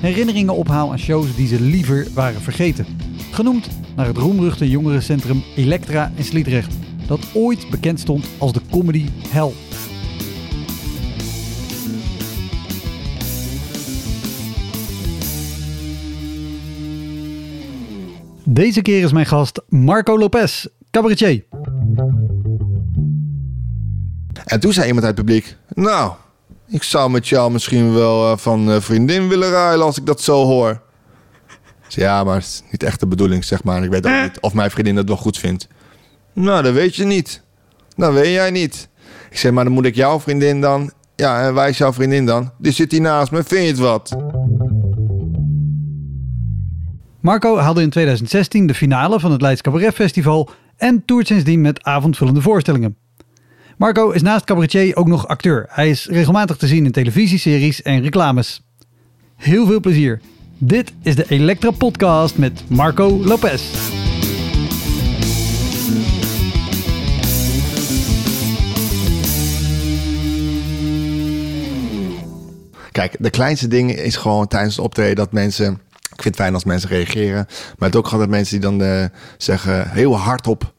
herinneringen ophaal aan shows die ze liever waren vergeten. Genoemd naar het roemruchte jongerencentrum Elektra in Sliedrecht, dat ooit bekend stond als de comedy hell. Deze keer is mijn gast Marco Lopez, cabaretier. En toen zei iemand uit het publiek: Nou, ik zou met jou misschien wel uh, van uh, vriendin willen ruilen als ik dat zo hoor. Ja, maar het is niet echt de bedoeling, zeg maar. Ik weet ook niet of mijn vriendin dat wel goed vindt. Nou, dat weet je niet. Dat weet jij niet. Ik zei, maar dan moet ik jouw vriendin dan. Ja, en wij is jouw vriendin dan? Die zit hier naast me, vind je het wat? Marco haalde in 2016 de finale van het Leids Cabaret Festival en toert sindsdien met avondvullende voorstellingen. Marco is naast cabaretier ook nog acteur. Hij is regelmatig te zien in televisieseries en reclames. Heel veel plezier. Dit is de Elektra Podcast met Marco Lopez. Kijk, de kleinste ding is gewoon tijdens het optreden dat mensen... Ik vind het fijn als mensen reageren. Maar het ook altijd mensen die dan uh, zeggen heel hardop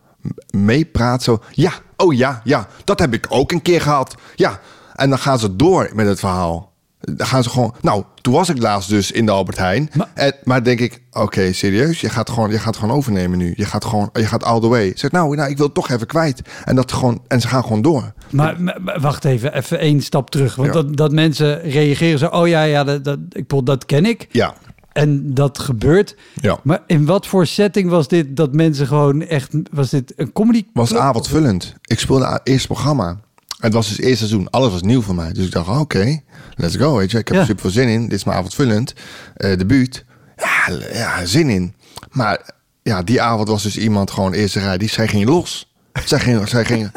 meepraat. Zo, ja, oh ja, ja, dat heb ik ook een keer gehad. Ja, en dan gaan ze door met het verhaal. Dan gaan ze gewoon. Nou, toen was ik laatst dus in de Albert Heijn. Maar, en, maar denk ik, oké, serieus, je gaat gewoon, je gaat gewoon overnemen nu. Je gaat gewoon, je gaat all the way. Zeg, nou, nou, ik wil het toch even kwijt. En dat gewoon, en ze gaan gewoon door. Maar, maar wacht even, even één stap terug, want ja. dat, dat mensen reageren zo, oh ja, ja, dat, dat, ik, dat ken ik. Ja. En dat gebeurt. Ja. Maar in wat voor setting was dit dat mensen gewoon echt... Was dit een comedy? Was avondvullend. Ik speelde het eerste programma. Het was dus het eerste seizoen. Alles was nieuw voor mij. Dus ik dacht, oké, okay, let's go. Weet je. Ik heb ja. er super veel zin in. Dit is mijn avondvullend. Uh, debuut. Ja, ja, zin in. Maar ja, die avond was dus iemand gewoon eerste rij. Die, zij ging los. Zij ging... zij ging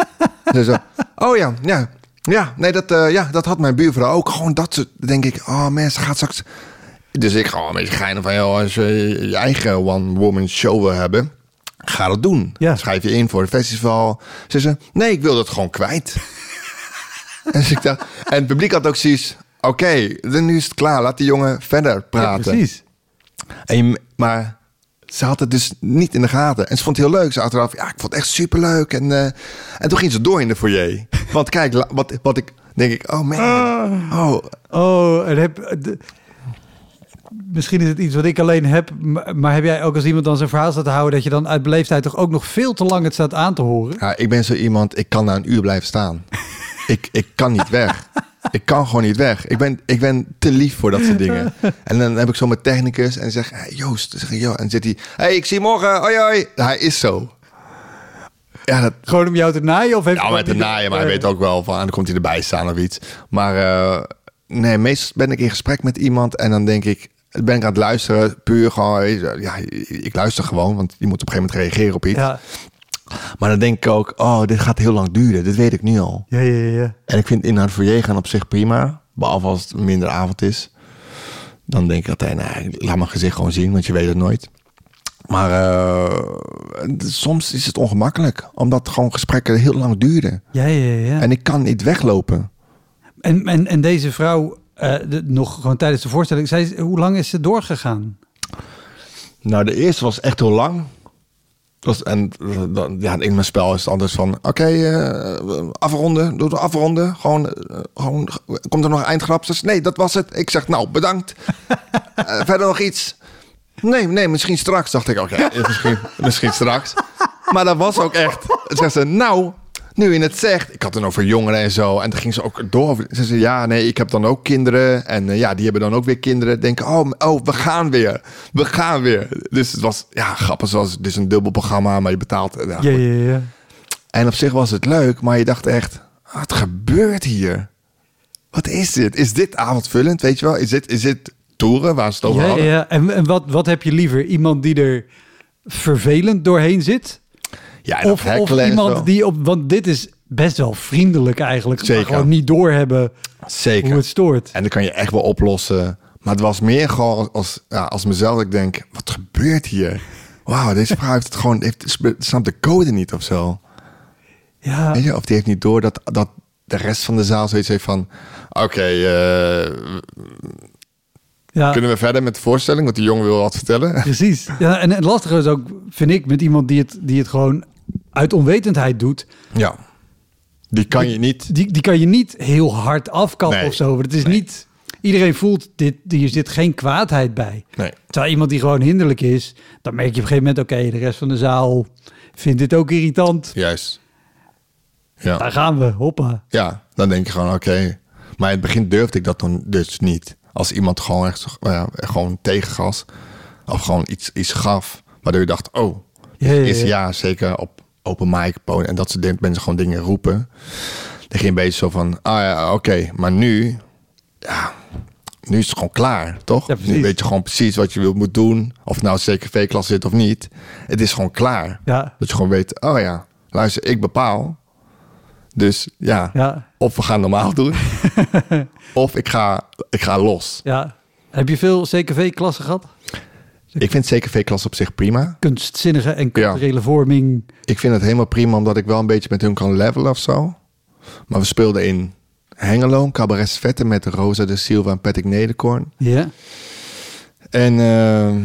oh ja, ja. Ja, nee, dat, uh, ja, dat had mijn buurvrouw ook. Gewoon dat denk ik, oh mensen, gaat straks dus ik ga een beetje geinen van, joh, als je je eigen one-woman show wil hebben, ga dat doen. Ja. Schrijf je in voor het festival. Ze zei, nee, ik wil dat gewoon kwijt. en, dus ik dacht, en het publiek had ook zoiets, oké, okay, nu is het klaar, laat die jongen verder praten. Ja, precies. En je, maar ze had het dus niet in de gaten. En ze vond het heel leuk. Ze achteraf, ja, ik vond het echt superleuk. En, uh, en toen ging ze door in de foyer. Want kijk, wat, wat ik, denk ik, oh man. Oh, oh en heb... De misschien is het iets wat ik alleen heb, maar heb jij ook als iemand dan zijn verhaal staat te houden dat je dan uit beleefdheid toch ook nog veel te lang het staat aan te horen? Ja, ik ben zo iemand, ik kan na een uur blijven staan. ik, ik kan niet weg. Ik kan gewoon niet weg. Ik ben, ik ben te lief voor dat soort dingen. En dan heb ik zo mijn technicus en zeg, hey, Joost, zeg en zit hij, hey, ik zie je morgen, hoi hoi. Hij is zo. Ja, dat... Gewoon om jou te naaien? Of heeft ja, met te naaien, maar hij weet ook wel van, dan komt hij erbij staan of iets. Maar uh, nee, meestal ben ik in gesprek met iemand en dan denk ik, ben ik aan het luisteren, puur gewoon, ja, ik luister gewoon, want je moet op een gegeven moment reageren op iets. Ja. Maar dan denk ik ook, oh, dit gaat heel lang duren. Dit weet ik nu al. Ja, ja, ja. En ik vind in naar foyer gaan op zich prima. Behalve als het minder avond is. Dan denk ik altijd, nee, laat mijn gezicht gewoon zien, want je weet het nooit. Maar uh, soms is het ongemakkelijk, omdat gewoon gesprekken heel lang duren. Ja, ja, ja. En ik kan niet weglopen. En, en, en deze vrouw, de, nog gewoon tijdens de voorstelling, zei, hoe lang is ze doorgegaan? Nou, de eerste was echt heel lang. En dan, ja, in mijn spel is het anders van... Oké, uh, afronden, doe afronden. Gewoon, uh, gewoon, komt er nog een nee, dat was het. Ik zeg, nou, bedankt. verder nog iets? Nee, nee, misschien straks. Dacht ik, oké, misschien, misschien straks. maar dat was ook echt. Zegt ze, nou, nu je het zegt. Ik had het over jongeren en zo. En toen ging ze ook door. Ze zei, ja, nee, ik heb dan ook kinderen. En eh, ja, die hebben dan ook weer kinderen. Denken, oh, oh, we gaan weer. We gaan weer. Dus het was, ja, grappig. Zoals, het is een dubbel programma, maar je betaalt. Ja, Ja, ja, ja. En op zich was het leuk, maar je dacht echt, wat gebeurt hier? Wat is dit? Is dit avondvullend, weet je wel? Is dit, is dit toeren waar ze het over Ja, hadden? ja. En, en wat, wat heb je liever? Iemand die er vervelend doorheen zit? Ja, Of, of iemand zo. die op... Want dit is best wel vriendelijk eigenlijk. maar Zeker. gewoon niet doorhebben Zeker. hoe het stoort. En dan kan je echt wel oplossen. Maar het was meer gewoon als, ja, als mezelf. Ik denk, wat gebeurt hier? Wauw, deze vrouw heeft het gewoon, heeft, snapt de code niet of zo. Ja, Weet je, of die heeft niet door dat, dat de rest van de zaal zoiets heeft van... Oké, eh, ja. kunnen we verder met de voorstelling? Want die jongen wil wat vertellen. Precies. Ja, en het lastige is ook, vind ik, met iemand die het, die het gewoon uit onwetendheid doet. Ja. Die kan je niet... Die, die kan je niet heel hard afkappen Nee. of zo. Het is niet... Iedereen voelt, dit, hier zit geen kwaadheid bij. Nee. Terwijl iemand die gewoon hinderlijk is, dan merk je op een gegeven moment... oké, de rest van de zaal vindt dit ook irritant. Juist. Ja. Daar gaan we, hoppa. Ja, dan denk je gewoon, oké. Maar in het begin durfde ik dat dan dus niet. Als iemand gewoon echt gewoon tegengas of gewoon iets, iets gaf, waardoor je dacht, oh, Ja, ja, is ja. zeker op open mic en dat soort dingen, mensen gewoon dingen roepen. Dan ging je een beetje zo van, ah ja, oké, maar nu, ja, nu is het gewoon klaar, toch? Ja, nu weet je gewoon precies wat je wil moet doen, of nou CKV-klas zit of niet. Het is gewoon klaar. Ja, Dat je gewoon weet, oh ja, luister, ik bepaal. Dus ja, ja, of we gaan normaal doen. of ik ga, ik ga los. ja. Heb je veel CKV-klassen gehad? Ik vind CKV-klas op zich prima. Kunstzinnige en culturele vorming. Ik vind het helemaal prima omdat ik wel een beetje met hun kan levelen of zo. Maar we speelden in Hengelo, Cabaret Vette met Rosa de Silva en Patrick Nederkorn. Ja. En ehm,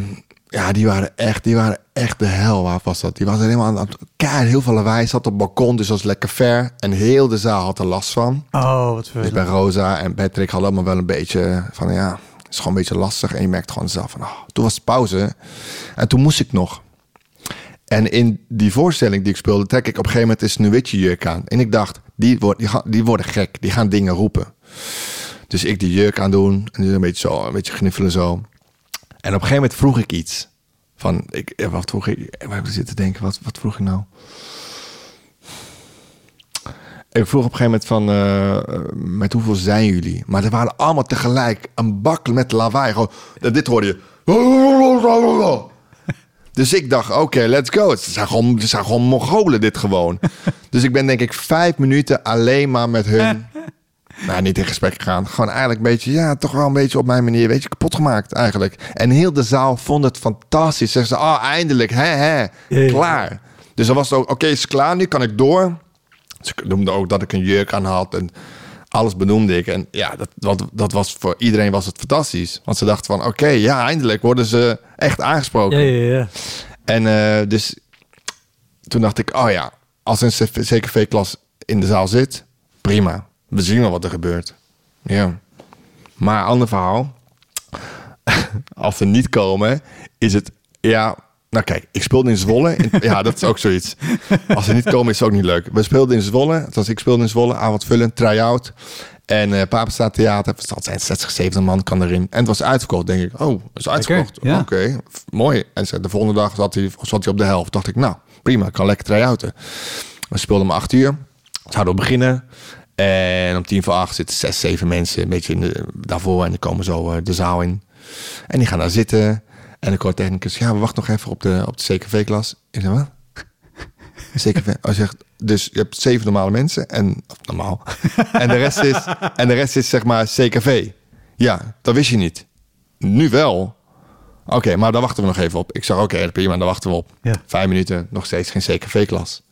ja, die waren echt, die waren echt de hel. Waar was dat? Die was helemaal aan het heel veel lawaai. Zat op het balkon, dus dat was lekker ver. En heel de zaal had er last van. Oh, wat Dus vervelend. bij Rosa en Patrick hadden allemaal wel een beetje van ja, het is gewoon een beetje lastig. En je merkt gewoon zelf van, oh, toen was het pauze. En toen moest ik nog. En in die voorstelling die ik speelde, trek ik op een gegeven moment een sneeuwwitje jurk aan. En ik dacht, die, wordt, die, gaan, die worden gek, die gaan dingen roepen. Dus ik die jurk aan doen en die een beetje zo, een beetje gniffelen zo. En op een gegeven moment vroeg ik iets. Van, ik, eh, wat vroeg ik? We hebben zitten denken, wat, wat vroeg ik nou? Ik vroeg op een gegeven moment van, eh, met hoeveel zijn jullie? Maar er waren allemaal tegelijk een bak met lawaai. Gewoon, dit hoorde je. Dus ik dacht, oké, let's go. Het zijn gewoon, het zijn gewoon Mongolen dit gewoon. dus ik ben denk ik vijf minuten alleen maar met hun... nou, niet in gesprek gegaan. Gewoon eigenlijk een beetje, ja, toch wel een beetje op mijn manier, weet je, kapot gemaakt eigenlijk. En heel de zaal vond het fantastisch. Zeggen ze, oh, eindelijk, hè, hè, klaar. Dus dan was het ook, oké, is klaar, nu kan ik door. Ze noemden ook dat ik een jurk aan had en alles benoemde ik. En ja, dat, dat, dat was voor iedereen was het fantastisch. Want ze dachten van, oké, ja, eindelijk worden ze echt aangesproken. Ja, ja, ja. En eh, dus toen dacht ik, oh ja, als een CKV-klas in de zaal zit, prima. We zien wel wat er gebeurt. Ja. Maar ander verhaal. als ze niet komen, is het, ja... Nou kijk, ik speelde in Zwolle. In- ja, dat is ook zoiets. Als ze niet komen, is het ook niet leuk. We speelden in Zwolle. Althans, ik speelde in Zwolle. Avondvullend, try-out. En eh Papenstaat Theater. Het zijn 60, 70 man kan erin. En het was uitverkocht. Denk ik, oh, het is uitverkocht. ja. Oké, f- mooi. En de volgende dag zat hij, zat hij op de helft. Dacht ik, nou, prima. Ik kan lekker try-outen. We speelden om acht uur. Zouden we beginnen. En om tien voor acht zitten zes, zeven mensen een beetje in de, daarvoor. En die komen zo eh, de zaal in. En die gaan daar zitten. En ik hoor technicus, ja, we wachten nog even op de, op de CKV-klas. Ik zeg, wat? CKV? Hij zegt, dus je hebt zeven normale mensen. En, of normaal. en, de rest is, en de rest is zeg maar CKV. Ja, dat wist je niet. Nu wel. Oké, maar daar wachten we nog even op. Ik zeg, oké, prima, daar wachten we op. Ja. Vijf minuten, nog steeds geen CKV-klas.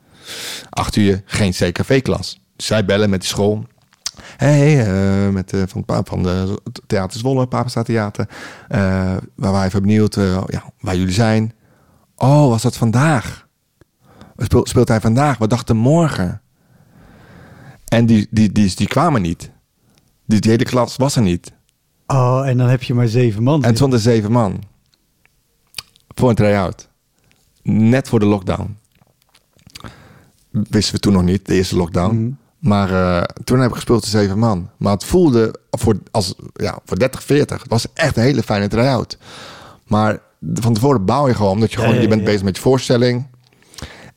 Acht uur, geen CKV-klas. Zij bellen met die school. Hey, eh, met, eh, van, van de Theater Zwolle, Papenstaat Theater. eh, waar wij even benieuwd eh, ja, waar jullie zijn. Oh, was dat vandaag? Speelt, speelt hij vandaag? We dachten morgen. En die, die, die, die kwamen niet. Die, die hele klas was er niet. Oh, en dan heb je maar zeven man. En het stonden zeven man. Voor een try-out. Net voor de lockdown. wisten we toen nog niet, de eerste lockdown. Mhm. Maar eh, toen heb ik gespeeld te zeven man. Maar het voelde voor, als, ja, voor 30, 40. Het was echt een hele fijne try-out. Maar van tevoren bouw je gewoon, omdat je Ja, gewoon, ja, je bent bezig met je voorstelling.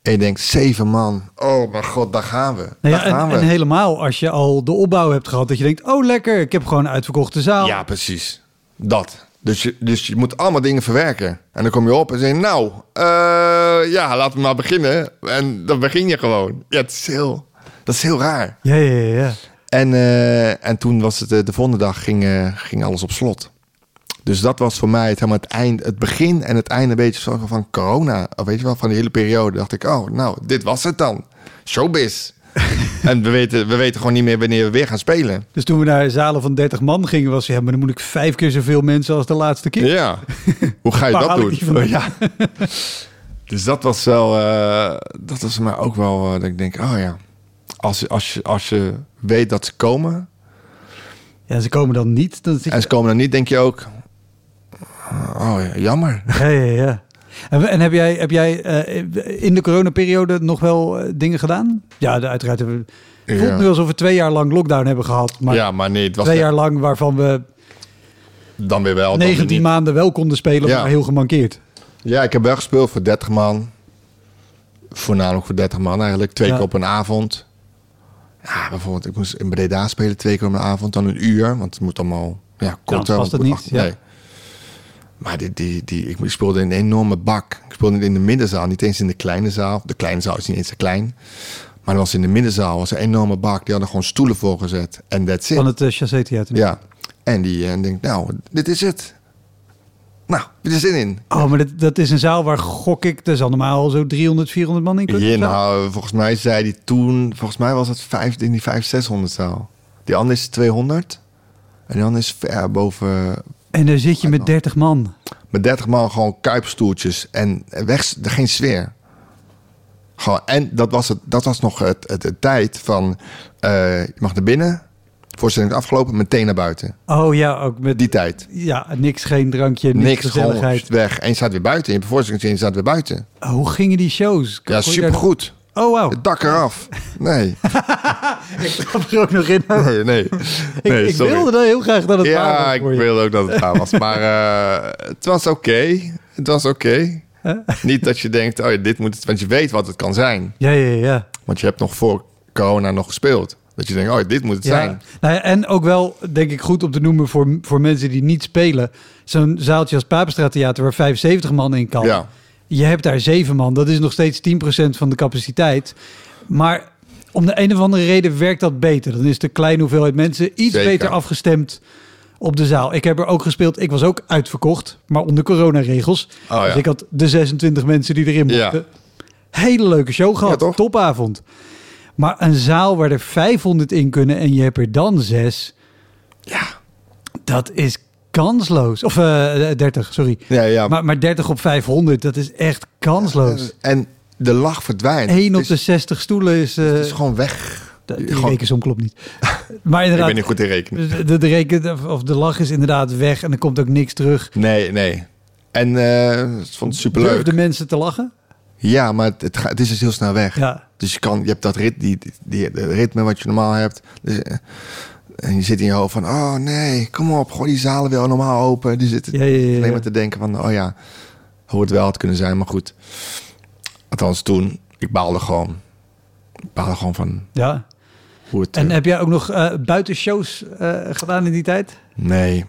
En je denkt, zeven man. Oh mijn god, daar gaan we. Nou Daar ja, gaan en, we. en helemaal als je al de opbouw hebt gehad, dat je denkt, oh lekker, ik heb gewoon een uitverkochte zaal. Ja, precies. Dat. Dus je, dus je moet allemaal dingen verwerken. En dan kom je op en zeg je, nou, eh, ja, laten we maar beginnen. En dan begin je gewoon. Ja, het is heel, dat is heel raar. ja, ja, ja. En, eh, en toen was het, eh, de volgende dag ging, eh, ging alles op slot. Dus dat was voor mij het, helemaal het, eind, het begin en het einde een beetje van corona. Of weet je wel, van die hele periode. Dacht ik, oh, nou, dit was het dan. Showbiz. en we weten, we weten gewoon niet meer wanneer we weer gaan spelen. Dus toen we naar zalen van 30 man gingen, was ja, maar dan moet ik vijf keer zoveel mensen als de laatste keer. Ja, hoe ga je dat doen? vandaan? ja. Dus dat was wel, dat was mij ook wel, dat ik denk, oh ja, als, je- als, je, als je weet dat ze komen Ja, ze komen dan niet. Dan je... en ze komen dan niet, denk je ook, oh ja, jammer. Ja, ja, ja. En, en heb jij, heb jij eh, in de coronaperiode nog wel eh, dingen gedaan? Ja, uiteraard hebben we... Het voelt Ja. nu alsof we twee jaar lang lockdown hebben gehad. Maar ja, maar nee, het was twee jaar lang waarvan we dan weer wel. dan weer 19 niet. maanden wel konden spelen, Ja. maar heel gemankeerd. Ja, ik heb wel gespeeld voor 30 man. Voornamelijk voor 30 man eigenlijk. Twee Ja. keer op een avond. Ja, bijvoorbeeld, ik moest in Breda spelen twee keer op een avond, dan een uur. Want het moet allemaal ja, korter. past het niet, ja. Nee. Maar die, die, die, ik speelde in een enorme bak. Ik speelde in de middenzaal, niet eens in de kleine zaal. De kleine zaal is niet eens zo klein. Maar dat was in de middenzaal was een enorme bak. Die hadden gewoon stoelen voorgezet. En that's it. Van het uh, Chassé Theater. Ja. En die en denkt, nou, dit is het. Nou, er zin in. Oh, maar dat, dat is een zaal waar gok ik, er zal normaal zo 300, 400 man in kunnen. Ja, nou, volgens mij zei die toen, volgens mij was het vijf, in die 500, 600 zaal. Die andere is 200. En die andere is ver boven, En daar zit je met 30 man. met 30 man gewoon kuipstoeltjes en weg, er geen sfeer. Gewoon, en dat was, het, dat was nog het, het, het tijd van, eh, je mag naar binnen, voorstelling is afgelopen, meteen naar buiten. Oh ja, ook met Die tijd. ja, niks, geen drankje, niks, Niks, gewoon gezelligheid. weg. En je staat weer buiten. Je hebt een voorstelling je staat weer buiten. Oh, hoe gingen die shows? Ja, daar- supergoed. Oh, wauw. Het dak eraf. Nee, Ik trap er ook nog in. nee, nee. ik Nee, ik wilde dan heel graag dat het Ja, was ik voor je. wilde ook dat het waar was. Maar eh, het was oké. Het was oké. Niet dat je denkt, oh, ja, dit moet het... Want je weet wat het kan zijn. Ja, ja, ja. Want je hebt nog voor corona nog gespeeld. Dat je denkt, oh, dit moet het ja. zijn. Nou ja, en ook wel, denk ik, goed om te noemen voor, voor mensen die niet spelen. Zo'n zaaltje als Papenstraat Theater waar 75 man in kan. Ja. Je hebt daar 7 man. Dat is nog steeds 10% van de capaciteit. Maar om de een of andere reden werkt dat beter. Dan is de kleine hoeveelheid mensen iets Zeker. beter afgestemd op de zaal. Ik heb er ook gespeeld. Ik was ook uitverkocht, maar onder coronaregels. Oh, ja. Dus ik had de 26 mensen die erin Ja. mochten. Hele leuke show gehad. Ja? Topavond. Maar een zaal waar er 500 in kunnen en je hebt er dan 6. Ja. Dat is kansloos. Of eh 30, sorry. Ja, ja. Maar, maar 30 op 500, dat is echt kansloos. En de lach verdwijnt. 1 op het de is, 60 stoelen is... eh, het is gewoon weg. de, die gewoon- rekensom klopt niet. maar Ik inderdaad, ben niet goed in rekenen. de, de, de reken, of de lach is inderdaad weg en er komt ook niks terug. Nee, nee. En eh ik vond het superleuk. Durfden mensen te lachen? Ja, maar het, het, het is dus heel snel weg. Ja. Dus je, kan, je hebt dat rit, die, die, ritme wat je normaal hebt. Dus, eh, en je zit in je hoofd van, oh nee, kom op, gooi die zalen weer normaal open. Ja, ja, ja, ja. alleen maar te denken van, oh ja, hoe het wel had kunnen zijn, maar goed. Althans toen, ik baalde gewoon. Ik baalde gewoon van ja. hoe het... En eh, heb jij ook nog eh buitenshows eh, gedaan in die tijd? nee,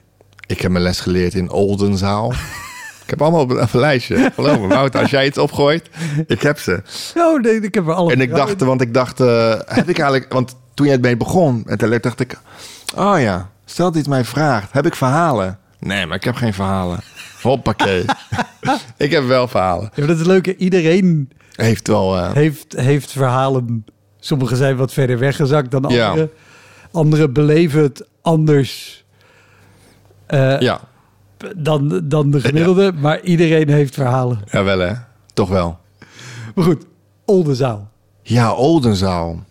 ik heb mijn les geleerd in Oldenzaal. ik heb allemaal op een, lijstje. Geloof me, Wouter, als jij iets opgooit, ik heb ze. Oh, nee, ik heb er alle En ik dacht, want ik dacht, eh, heb ik eigenlijk, want toen jij ermee begon, en toen dacht ik, oh ja, stel dat iets mij vraagt, heb ik verhalen? Nee, maar ik heb geen verhalen. Hoppakee. ik heb wel verhalen. Ja, dat is leuk. Iedereen Heeft wel, eh, heeft, heeft verhalen. Sommige zijn wat verder weggezakt dan Ja. andere. Anderen beleven het anders eh, ja, dan, dan de gemiddelde. Maar iedereen heeft verhalen. ja, wel hè. Toch wel. Maar goed, Oldenzaal. Ja, Oldenzaal.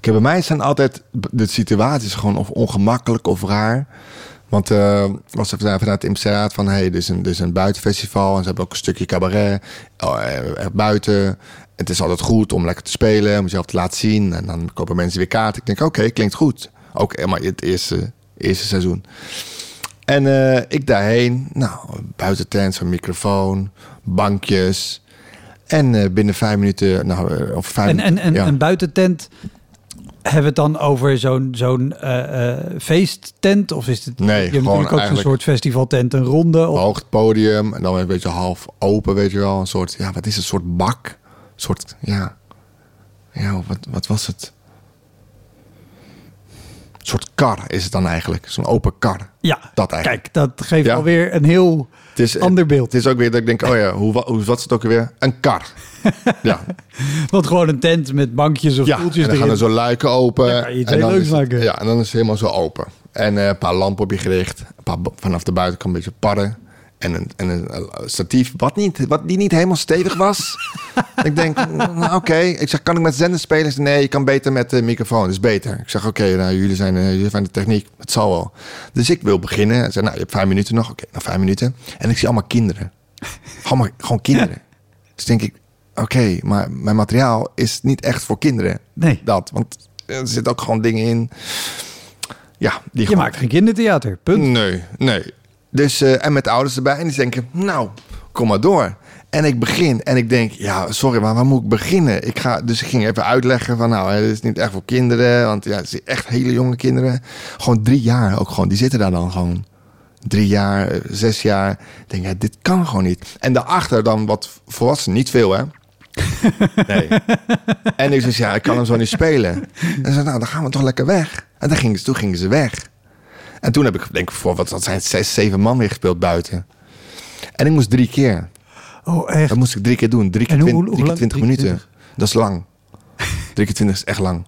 Kijk, bij mij zijn altijd de situaties gewoon of ongemakkelijk of raar. Want eh was er vanuit het van... hey, dit is, een, dit is een buitenfestival en ze hebben ook een stukje cabaret oh, eh, er buiten. Het is altijd goed om lekker te spelen, om jezelf te laten zien. En dan kopen mensen weer kaarten. Ik denk, oké, klinkt goed. Ook eh, maar het eerste, eerste seizoen. En eh, ik daarheen, nou, buitentent, zo'n microfoon, bankjes. En eh, binnen vijf minuten, nou, eh, of vijf En, en, en ja. een buitentent, hebben we het dan over zo'n zo'n feesttent? Of is het Nee, je hebt gewoon natuurlijk ook zo'n soort festivaltent, een ronde? Of, hoog podium en dan een beetje half open, weet je wel. Een soort, ja, wat is het? Een soort bak. Een soort, ja. Ja, wat, wat was het? Soort kar is het dan eigenlijk. Zo'n open kar. ja, Dat eigenlijk. kijk, dat geeft Ja. alweer een heel Het is, ander beeld. Het is ook weer dat ik denk, oh ja, hoe, hoe wat is het ook weer? Een kar. ja, Want gewoon een tent met bankjes of ja. en dan gaan er zo luiken open. Iets en heel leuks het-. Ja, en dan is het helemaal zo open. En eh, een paar lampen op je gericht. Een paar, vanaf de buitenkant een beetje parren. En een, en een eh, statief, wat, niet, wat die niet helemaal stevig was. ik denk, nou, oké. Ik zeg, kan ik met zender spelen? Nee, je kan beter met de microfoon. Dat is beter. Ik zeg, oké, nou, jullie, zijn, eh, jullie zijn de techniek. Het zal wel. Dus ik wil beginnen. Ze zei, nou, je hebt vijf minuten nog. Oké, nog vijf minuten. En ik zie allemaal kinderen. Gewoon, maar, gewoon kinderen. Dus denk ik, oké, maar mijn materiaal is niet echt voor kinderen. Nee, Dat, want er zitten ook gewoon dingen in. Ja, die je gewoon- maakt geen kindertheater, punt. Nee, nee. Dus, eh, en met de ouders erbij. En die denken, nou, kom maar door. En ik begin en ik denk, ja, sorry, maar waar moet ik beginnen? Ik ga, dus ik ging even uitleggen van, nou, het is niet echt voor kinderen. Want ja, het zijn echt hele jonge kinderen. Gewoon drie jaar ook gewoon. Die zitten daar dan gewoon. Drie jaar, eh, zes jaar. Ik denk, ja, dit kan gewoon niet. En daarachter dan wat volwassenen. Niet veel, hè? Nee. En ik zei, ja, ik kan hem zo niet spelen. En ze zei, nou, dan gaan we toch lekker weg. En dan gingen ze, toen gingen ze weg. En toen heb ik, denk ik, voor wat dat zijn, zes, zeven man weer gespeeld buiten. En ik moest drie keer. Oh, echt? Dat moest ik drie keer doen. Drie keer, En hoe- twin- hoe drie keer twintig minuten. Dat is lang. drie keer twintig is echt lang.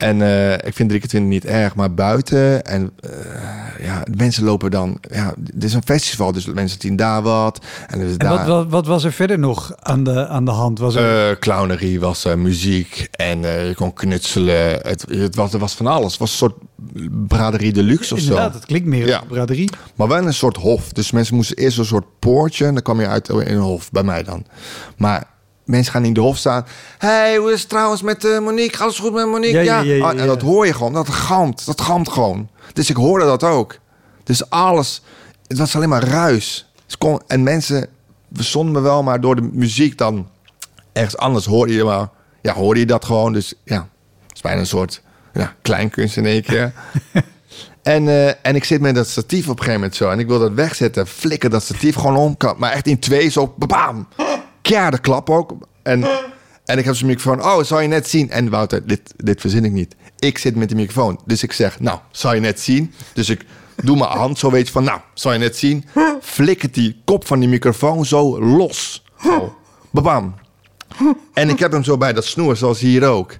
En eh, ik vind drie keer twintig niet erg, maar buiten. En eh, ja, mensen lopen dan. Ja, dit is een festival, dus mensen zien daar wat. En, En daar, wat, wat, wat was er verder nog aan de, aan de hand? Was er, eh, clownerie was muziek en je kon knutselen. Het, het was, er was van alles. Het was een soort braderie deluxe of zo. inderdaad, het klinkt meer Ja. braderie. Maar wel een soort hof. Dus mensen moesten eerst een soort poortje. En dan kwam je uit in een hof, bij mij dan. Maar mensen gaan in de hof staan. hey, hoe is het trouwens met eh, Monique? Alles goed met Monique? Ja, Ja, ja, ja, Ah, En dat hoor je gewoon. Dat galmt. Dat galmt gewoon. Dus ik hoorde dat ook. Dus alles... Het was alleen maar ruis. Dus kon, en mensen verstonden me wel, maar door de muziek dan ergens anders hoorde je maar... Ja, hoorde je dat gewoon. Dus ja, het is bijna een soort ja, kleinkunst in één keer. En, eh, en ik zit met dat statief op een gegeven moment zo. En ik wil dat wegzetten. Flikker dat statief gewoon om. Maar echt in twee zo. Bam! Keiharde klap ook. En, en ik heb zo'n microfoon. Oh, zou je net zien? En Wouter, dit, dit verzin ik niet. Ik zit met de microfoon. Dus ik zeg, nou, zou je net zien? Dus ik doe mijn hand zo weet je van, nou, zou je net zien? Flikkert die kop van die microfoon zo los. Zo. En ik heb hem zo bij dat snoer, zoals hier ook.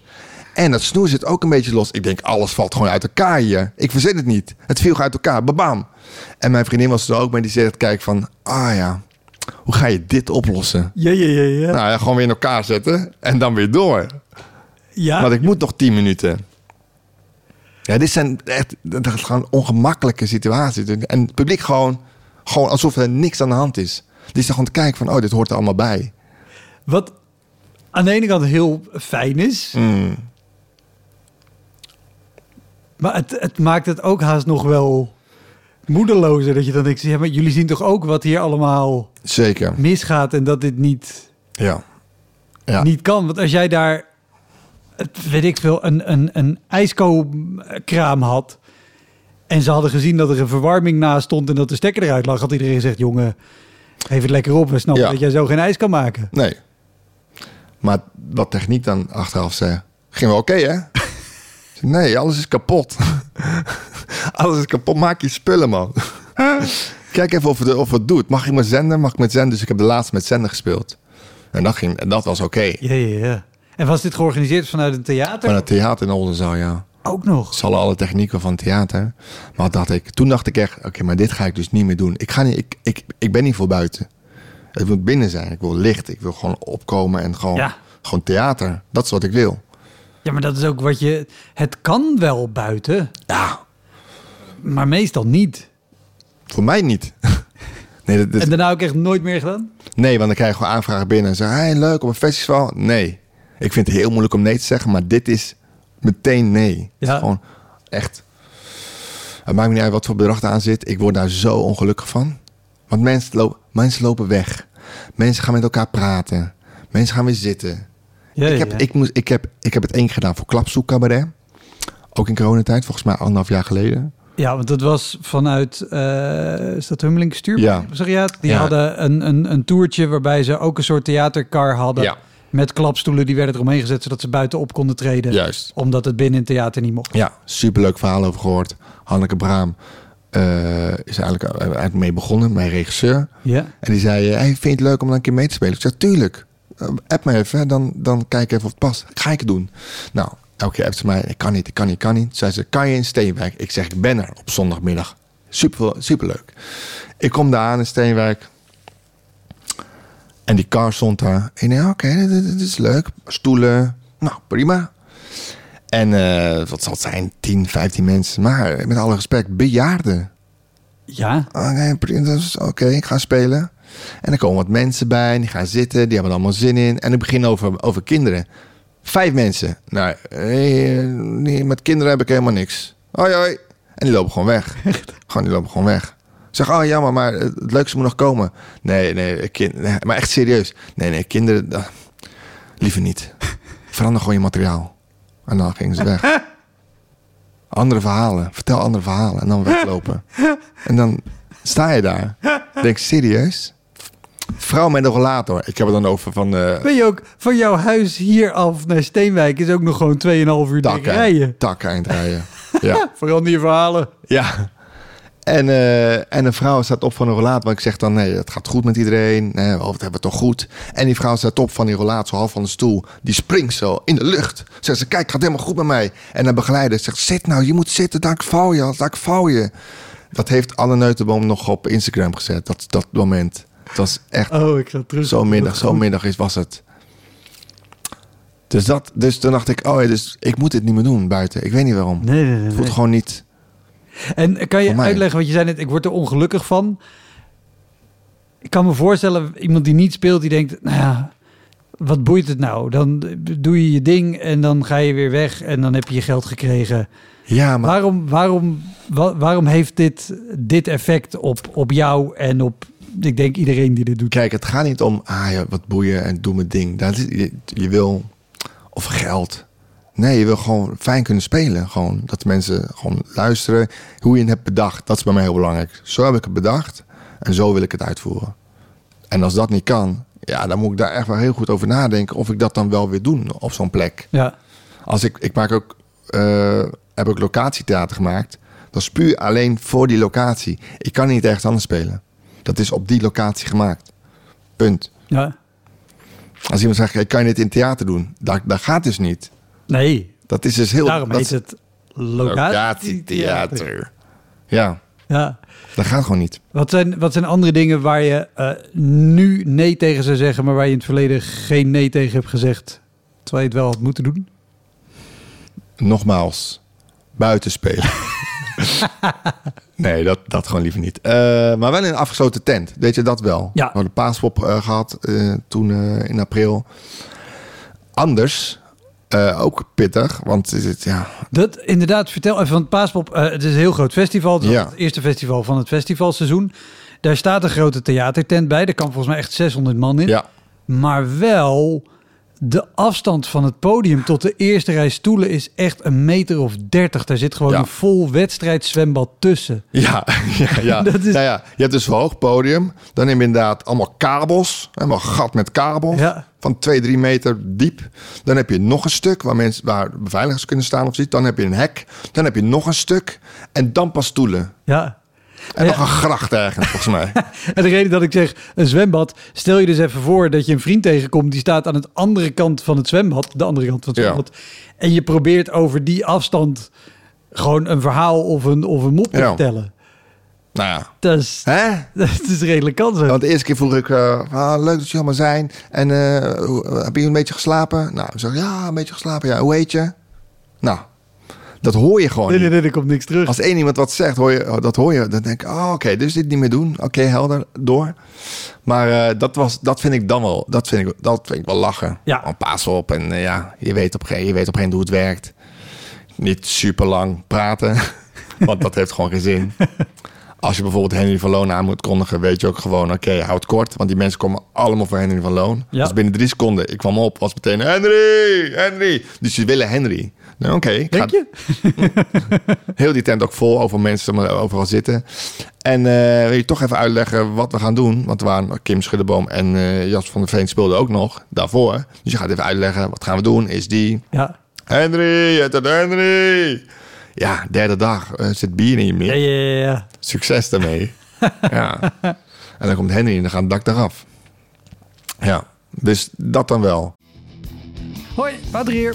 En dat snoer zit ook een beetje los. Ik denk, alles valt gewoon uit elkaar hier. Ik verzin het niet. Het viel uit elkaar. Babam. En mijn vriendin was er ook bij. Die zegt, kijk van, ah ja, hoe ga je dit oplossen? Ja, ja, ja. ja. Nou ja, gewoon weer in elkaar zetten en dan weer door. ja. Want ik moet nog 10 minuten. Ja, dit zijn echt dat is gewoon ongemakkelijke situaties. En het publiek gewoon, gewoon alsof er niks aan de hand is. Die staan gewoon te kijken van, oh, dit hoort er allemaal bij. Wat aan de ene kant heel fijn is. Mm. Maar het, het maakt het ook haast nog wel moedelozer. Dat je dan denkt, ja, maar jullie zien toch ook wat hier allemaal Zeker, misgaat en dat dit niet, ja. Ja. niet kan. Want als jij daar, weet ik veel, een, een, een ijsko-kraam had... en ze hadden gezien dat er een verwarming naast stond... en dat de stekker eruit lag, had iedereen gezegd... jongen, geef het lekker op, we snappen Ja. dat jij zo geen ijs kan maken. Nee. Maar wat techniek dan achteraf zei, ging wel oké, hè? Ik nee, alles is kapot. alles is kapot. Maak je spullen, man. Kijk even of het, of het doet. Mag ik met zender? Mag ik met zender? Dus ik heb de laatste met zender gespeeld. En dat, ging, en dat was oké. Ja, ja, ja. En was dit georganiseerd vanuit een theater? Van het theater in Oldenzaal, ja. Ook nog. Ze hadden alle technieken van theater. Maar dacht ik, toen dacht ik echt, oké, maar dit ga ik dus niet meer doen. Ik, ga niet, ik, ik, ik ben niet voor buiten. Het moet binnen zijn. Ik wil licht. Ik wil gewoon opkomen en gewoon, Ja. gewoon theater. Dat is wat ik wil. Ja, maar dat is ook wat je... Het kan wel buiten, Ja, maar meestal niet. voor mij niet. Nee, dat, dat- En daarna ook echt nooit meer gedaan? nee, want dan krijg je gewoon aanvragen binnen en zeggen, hey, leuk op een festival. Nee, ik vind het heel moeilijk om nee te zeggen, maar dit is meteen nee. Ja. gewoon echt. Het maakt me niet uit wat voor bedrag aan zit. Ik word daar zo ongelukkig van. Want mensen lopen, mensen lopen weg. Mensen gaan met elkaar praten. Mensen gaan weer zitten. Ja, ik, heb, ja. ik, moest, ik, heb, ik heb het één keer gedaan voor Klapzoek Cabaret. Ook in coronatijd, volgens mij anderhalf jaar geleden. Ja, want dat was vanuit, eh is dat Hummeling Stuur? Ja. Zeg je het? Die Ja. hadden een, een, een toertje waarbij ze ook een soort theatercar hadden. Ja. Met klapstoelen, die werden eromheen gezet, zodat ze buitenop konden treden. Juist. Omdat het binnen in het theater niet mocht. Ja, superleuk verhaal over gehoord. Hanneke Braam eh, is eigenlijk, eh, eigenlijk mee begonnen, mijn regisseur. Ja. En die zei, hey, vind je het leuk om dan een keer mee te spelen? Ik zei, tuurlijk. Eh, app me even, dan, dan kijk ik even of het past. Ga ik het doen. Nou, elke keer appt ze mij, ik kan niet, ik kan niet, ik kan niet. Zei ze, kan je in Steenwijk? Ik zeg, ik ben er op zondagmiddag. Super, superleuk. Ik kom daar aan in Steenwijk. En die car stond daar. Ik denk, oké, dit, dit is leuk. Stoelen, nou, prima. En eh, wat zal het zijn? 10, 15 mensen. Maar met alle respect, bejaarden. Ja. Oké, prima, dus, oké, ik ga spelen. En er komen wat mensen bij, en die gaan zitten, die hebben er allemaal zin in. En ik begin over, over kinderen. Vijf mensen. Nou, eh, nee, met kinderen heb ik helemaal niks. Hoi, hoi. En die lopen gewoon weg. Gewoon, die lopen gewoon weg. Zeg, oh jammer, maar het leukste moet nog komen. Nee, nee, kind, nee, maar echt serieus. Nee, nee, kinderen, ah, liever niet. Verander gewoon je materiaal. En dan gingen ze weg. Andere verhalen. Vertel andere verhalen. En dan weglopen. En dan sta je daar. Denk, serieus? Vrouw met een rollator. Ik heb het dan over van eh Ben je ook van jouw huis hier af naar Steenwijk is ook nog gewoon 2,5 uur takken, rijden. eind rijden. Ja. Verander je verhalen. ja. En, eh, en een vrouw staat op van een rollator. Want ik zeg dan, nee, het gaat goed met iedereen. Nee, oh, wat hebben we toch goed. En die vrouw staat op van die rollator, zo half van de stoel. Die springt zo in de lucht. Zegt ze, kijk, het gaat helemaal goed met mij. En de begeleider zegt, zit nou, je moet zitten, daar val je, daar val je. Dat heeft Anne Neutenboom nog op Instagram gezet, dat, dat moment. Het was echt Oh, ik terug. Zo'n middag, zo'n middag is, was het. Dus, dat, dus toen dacht ik, oh ja, dus ik moet dit niet meer doen buiten. Ik weet niet waarom. Nee, nee, nee. Het voelt gewoon niet... En kan je uitleggen, want je zei net, ik word er ongelukkig van. Ik kan me voorstellen, iemand die niet speelt, die denkt, nou ja, wat boeit het nou? Dan doe je je ding en dan ga je weer weg en dan heb je je geld gekregen. Ja, maar Waarom, waarom, wa- waarom heeft dit, dit effect op, op jou en op, ik denk, iedereen die dit doet? kijk, het gaat niet om, ah ja, wat boeien en doe mijn ding. Dat is, je, je wil, of geld. Nee, je wil gewoon fijn kunnen spelen. Gewoon dat mensen gewoon luisteren hoe je het hebt bedacht. Dat is bij mij heel belangrijk. Zo heb ik het bedacht en zo wil ik het uitvoeren. En als dat niet kan, ja, dan moet ik daar echt wel heel goed over nadenken of ik dat dan wel weer doen op zo'n plek. Ja, Als ik, ik maak ook, eh, heb ook locatietheater gemaakt. Dat is puur alleen voor die locatie. Ik kan niet ergens anders spelen. Dat is op die locatie gemaakt. Punt. ja. Als iemand zegt, ik kan je dit in theater doen. Dat, dat gaat dus niet. Nee, Dat is dus heel... daarom dat heet is het locatietheater. locatietheater. Ja, Ja. dat gaat gewoon niet. Wat zijn, wat zijn andere dingen waar je eh, nu nee tegen zou zeggen, maar waar je in het verleden geen nee tegen hebt gezegd, terwijl je het wel had moeten doen? Nogmaals, buiten spelen. nee, dat, dat gewoon liever niet. Eh, maar wel in een afgesloten tent. Weet je dat wel? Ja. We hadden paaspop eh, gehad eh, toen in april. Anders, ook pittig, want het, het- ja, Dat inderdaad, vertel even van het Paaspop. het is een heel groot festival. Het is Ja. het eerste festival van het festivalseizoen. Daar staat een grote theatertent bij. Daar kan volgens mij echt 600 man in. ja, Maar wel, de afstand van het podium tot de eerste rij stoelen is echt een meter of dertig. Daar zit gewoon Ja. een vol wedstrijdzwembad tussen. ja, ja, ja. Dat is- ja. Je hebt dus een hoog podium. Dan neem je inderdaad allemaal kabels. Helemaal gat met kabels. Ja. Van 2, 3 meter diep. Dan heb je nog een stuk waar, mensen, waar beveiligers kunnen staan of zoiets. Dan heb je een hek. Dan heb je nog een stuk. En dan pas stoelen. Ja. En nog een gracht ergens, volgens mij. En de reden dat ik zeg een zwembad, stel je dus even voor dat je een vriend tegenkomt die staat aan het andere kant van het zwembad, de andere kant van het zwembad, en je probeert over die afstand gewoon een verhaal of een, of een mop te vertellen. nou ja. Dat is, Hè? dat is redelijk kansloos. Want de eerste keer vroeg ik, eh, ah, leuk dat jullie allemaal zijn. En eh, hoe- heb je een beetje geslapen? Nou, ik zeg, ja, een beetje geslapen. Ja, hoe heet je? Nou, Dat hoor je gewoon Nee, nee, nee, er komt niks terug. Als één iemand wat zegt, hoor je, oh, dat hoor je. Dan denk ik, oh, oké, dus dit niet meer doen. Oké, helder, door. Maar eh, dat, was, dat vind ik dan wel, dat vind ik, dat vind ik wel lachen. Ja. Gewoon paas op en eh, ja, je weet op een gegeven je weet op een gegeven moment hoe het werkt. Niet super lang praten, want dat heeft gewoon geen zin. Als je bijvoorbeeld Henry van Loon aan moet kondigen, weet je ook gewoon, oké, houd kort. Want die mensen komen allemaal voor Henry van Loon. Ja. Dus binnen drie seconden, ik kwam op, was meteen Henry, Henry. Dus ze willen Henry. Nou, oké, ga- Denk je? Heel die tent ook vol, over mensen maar overal zitten. En eh, wil je toch even uitleggen wat we gaan doen? Want er waren Kim Schuddeboom en eh Jas van der Veen speelden ook nog daarvoor. Dus je gaat even uitleggen, wat gaan we doen? Is die... Ja. Henry, het is Henry! Ja, derde dag, eh, zit bier in je meer. Ja, ja, ja, ja. Succes daarmee. ja. En dan komt Henry en dan gaat het dak eraf. Ja, dus dat dan wel. Hoi, Wouter hier.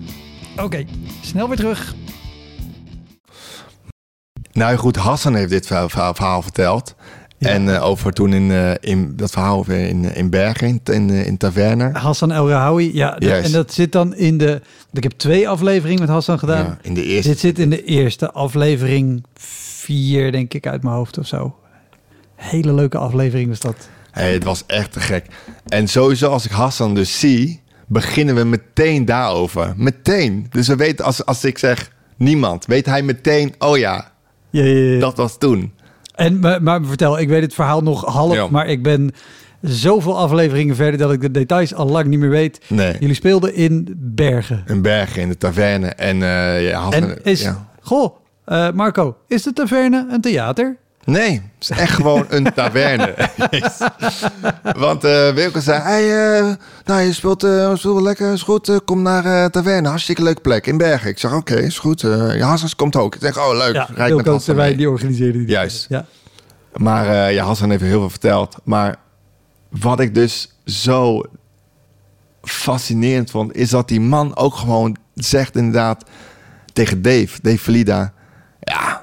Oké, snel weer terug. Nou goed, Hassan heeft dit verhaal, verhaal- verhaal verteld. Ja. En eh, over toen in, eh, in dat verhaal over in, in Bergen, in, in, eh, in Taverne. Hassan El Rahoui, ja, de- en dat zit dan in de. Ik heb twee afleveringen met Hassan gedaan. Ja, in de eerste. Dit zit in de eerste aflevering vier, denk ik, uit mijn hoofd of zo. Hele leuke aflevering was dat. Hey, het was echt te gek. En sowieso als ik Hassan dus zie, beginnen we meteen daarover. Meteen. Dus we weten, als, als ik zeg niemand, weet hij meteen, oh ja, Ja, ja, ja. dat was toen. En, maar, maar vertel, ik weet het verhaal nog half, maar ik ben zoveel afleveringen verder dat ik de details al lang niet meer weet. Nee. Jullie speelden in Bergen. In Bergen, in de Taverne. En eh ja, Hassan... En is, ja. goh, eh, Marco, is de taverne een theater? Nee, het is echt gewoon een taverne. Yes. Want eh Wilke zei, hey, eh, nou, je speelt, eh speelt wel lekker, is goed, eh, kom naar eh taverne, hartstikke leuke plek in Bergen. Ik zeg, oké, is goed. eh ja, Hassan komt ook. Ik zeg, oh leuk, Ja, rijd met Hassan wij die organiseerde die. Juist. Ja. Maar eh, ja, Hassan heeft heel veel verteld. Maar wat ik dus zo fascinerend vond, is dat die man ook gewoon zegt inderdaad tegen Dave, Dave Valida, ja,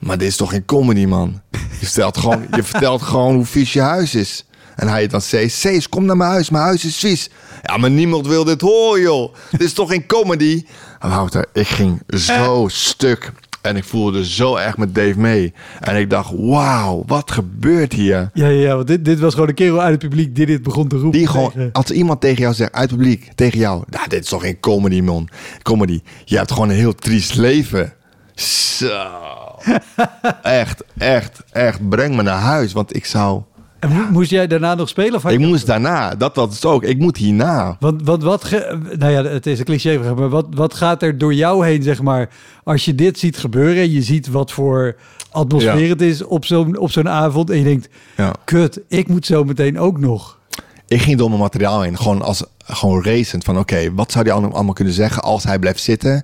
maar dit is toch geen comedy, man. Je vertelt gewoon, je vertelt gewoon hoe vies je huis is. En hij dan zegt, Cees, kom naar mijn huis, mijn huis is vies. Ja, maar niemand wil dit horen, joh. Dit is toch geen comedy? En Wouter, ik ging zo stuk. En ik voelde zo erg met Dave mee. En ik dacht, wauw, wat gebeurt hier? Ja, ja, ja, want dit, dit was gewoon een kerel uit het publiek die dit begon te roepen. Die gewoon, tegen- als iemand tegen jou zegt, uit het publiek, tegen jou, nou, dit is toch geen comedy, man. Comedy. Je hebt gewoon een heel triest leven. Zo. Echt, echt, echt. Breng me naar huis, want ik zou... En mo- moest jij daarna nog spelen? Of Ik moest daarna, dat was het ook. Ik moet hierna. Want, want wat, ge- nou ja, het is een cliché, maar wat, wat gaat er door jou heen, zeg maar, als je dit ziet gebeuren en je ziet wat voor atmosfeer Ja. het is op zo'n avond en je denkt, Ja. kut, ik moet zo meteen ook nog. Ik ging door mijn materiaal heen, gewoon als gewoon racend van oké, wat zou die allemaal, allemaal kunnen zeggen als hij blijft zitten? Dan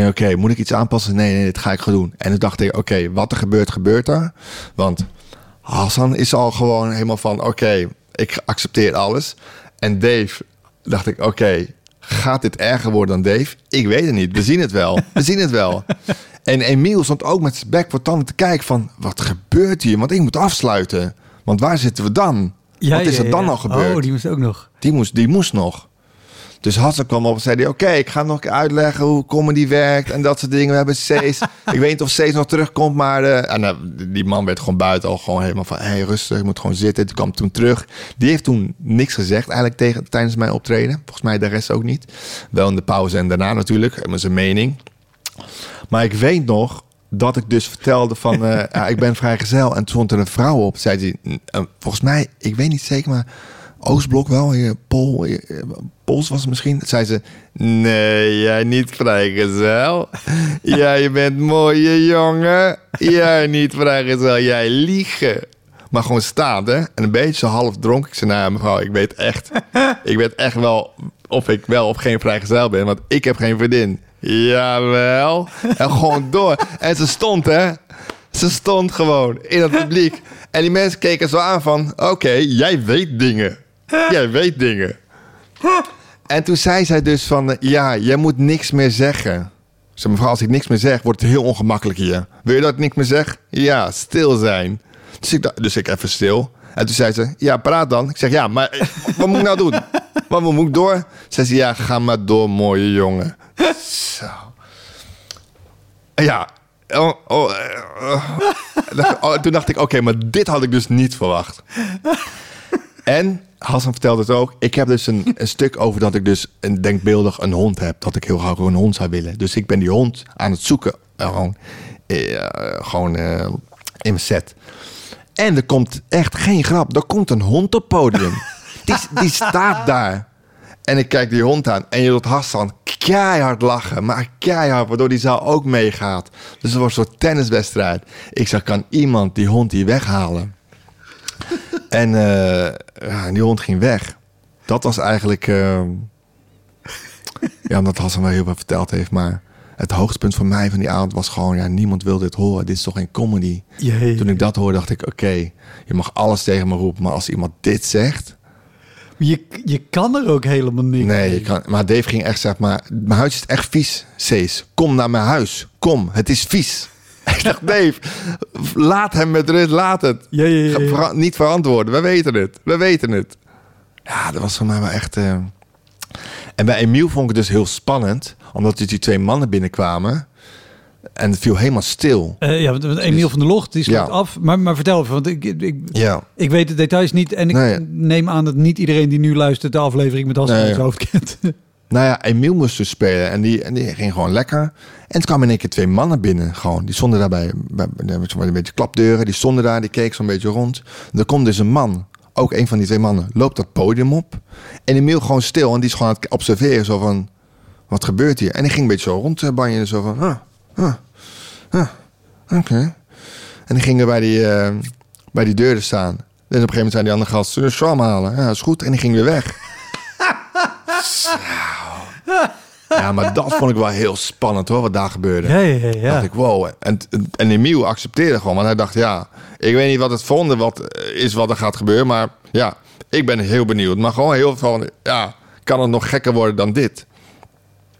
denk oké, moet ik iets aanpassen? Nee, nee, dit ga ik gewoon doen. En toen dacht ik, oké, wat er gebeurt, gebeurt er. Want Hassan is al gewoon helemaal van oké, ik accepteer alles. En Dave, dacht ik, oké, gaat dit erger worden dan Dave? Ik weet het niet, we zien het wel, we zien het wel. En Emiel stond ook met zijn bek voor tanden te kijken van wat gebeurt hier? Want ik moet afsluiten. Want waar zitten we dan? Ja, wat is er dan al gebeurd? Oh, die moest ook nog. Die moest, die moest nog. Dus Hassan kwam op en zei: Oké, ik ga nog uitleggen hoe comedy werkt en dat soort dingen. We hebben Cees. ik weet niet of Cees nog terugkomt, maar. eh, en, eh, die man werd gewoon buiten al gewoon helemaal van: hey, rustig, je moet gewoon zitten. Die kwam toen terug. Die heeft toen niks gezegd eigenlijk tegen, tijdens mijn optreden. Volgens mij de rest ook niet. Wel in de pauze en daarna natuurlijk, met zijn mening. Maar ik weet nog dat ik dus vertelde van, eh, ja, ik ben vrijgezel. En toen stond er een vrouw op. Zei ze, eh, volgens mij, ik weet niet zeker, maar Oostblok wel, hier, Pol, eh, Pols was het misschien. Zei ze, nee, jij niet vrijgezel. jij bent mooie jongen. Jij niet vrijgezel, jij liegen. Maar gewoon staan, hè? En een beetje zo half dronken. Ik zei, nou mevrouw, ik weet echt, ik weet echt wel of ik wel of geen vrijgezel ben. Want ik heb geen vriendin. Jawel. En gewoon door. En ze stond, hè. Ze stond gewoon in het publiek. En die mensen keken zo aan van... Oké, jij weet dingen. Jij weet dingen. En toen zei zij dus van... Ja, jij moet niks meer zeggen. Zeg, mevrouw, als ik niks meer zeg, wordt het heel ongemakkelijk hier. Wil je dat ik niks meer zeg? Ja, stil zijn. Dus ik, dus ik even stil. En toen zei ze, ja, praat dan. Ik zeg, ja, maar wat moet ik nou doen? Wat moet ik door? Zei ze, ja, ga maar door, mooie jongen. Zo. Ja. Oh, oh, eh, oh. Oh, toen dacht ik, oké, maar dit had ik dus niet verwacht. En Hassan vertelde het ook. Ik heb dus een, stuk over dat ik dus een denkbeeldig een hond heb. Dat ik heel graag een hond zou willen. Dus ik ben die hond aan het zoeken. eh, gewoon eh, gewoon eh, in mijn set. En er komt echt geen grap. Er komt een hond op podium. die, die staat daar. En ik kijk die hond aan. En je doet Hassan keihard lachen. Maar keihard, waardoor die zaal ook meegaat. Dus het wordt een soort tenniswedstrijd. Ik zeg, kan iemand die hond hier weghalen? en eh, ja, die hond ging weg. Dat was eigenlijk... eh, ja, omdat Hassan wel heel veel verteld heeft. Maar het hoogtepunt voor mij van die avond was gewoon... Ja, niemand wil dit horen. Dit is toch geen comedy? Jee. Toen ik dat hoorde, dacht ik... Oké, je mag alles tegen me roepen. Maar als iemand dit zegt... Je, je kan er ook helemaal niks Nee, je kan, maar Dave ging echt zeg maar... Mijn huis is echt vies, Cees. Kom naar mijn huis. Kom, het is vies. Ik dacht, Dave, laat hem met rust. Laat het. Ja, ja, ja, Ga ja. vera- niet verantwoorden. We weten het. We weten het. Ja, dat was voor mij wel echt... eh. En bij Emiel vond ik het dus heel spannend. Omdat dus die twee mannen binnenkwamen. En het viel helemaal stil. Eh, ja, want want Emiel van der Locht, die sluit Ja. af. Maar, maar vertel even, want ik, ik, Ja. ik weet de details niet. En ik Nee. neem aan dat niet iedereen die nu luistert de aflevering met Hassan Nee. uit zijn hoofd kent. Nou ja, Emiel moest dus spelen en die, en die ging gewoon lekker. En toen kwamen in één keer twee mannen binnen. Gewoon. Die stonden daar bij, bij, een beetje klapdeuren. Die stonden daar, die keek zo'n beetje rond. En er komt dus een man, ook een van die twee mannen, loopt dat podium op. En Emiel gewoon stil en die is gewoon aan het observeren. Zo van, wat gebeurt hier? En die ging een beetje zo rondbanjen. Zo van, ah, ah, ah, oké. En die gingen bij die, eh, bij die deuren staan. En op een gegeven moment zei die andere gast, zullen we Swam halen? Ja, is goed. En die ging weer weg. Ja, maar dat vond ik wel heel spannend hoor, wat daar gebeurde. ja, ja, ja. dacht ik, wow. En, en Emiel accepteerde gewoon, want hij dacht, ja, ik weet niet wat het volgende wat, eh, is wat er gaat gebeuren, maar ja, ik ben heel benieuwd. Maar gewoon heel veel van, ja, kan het nog gekker worden dan dit?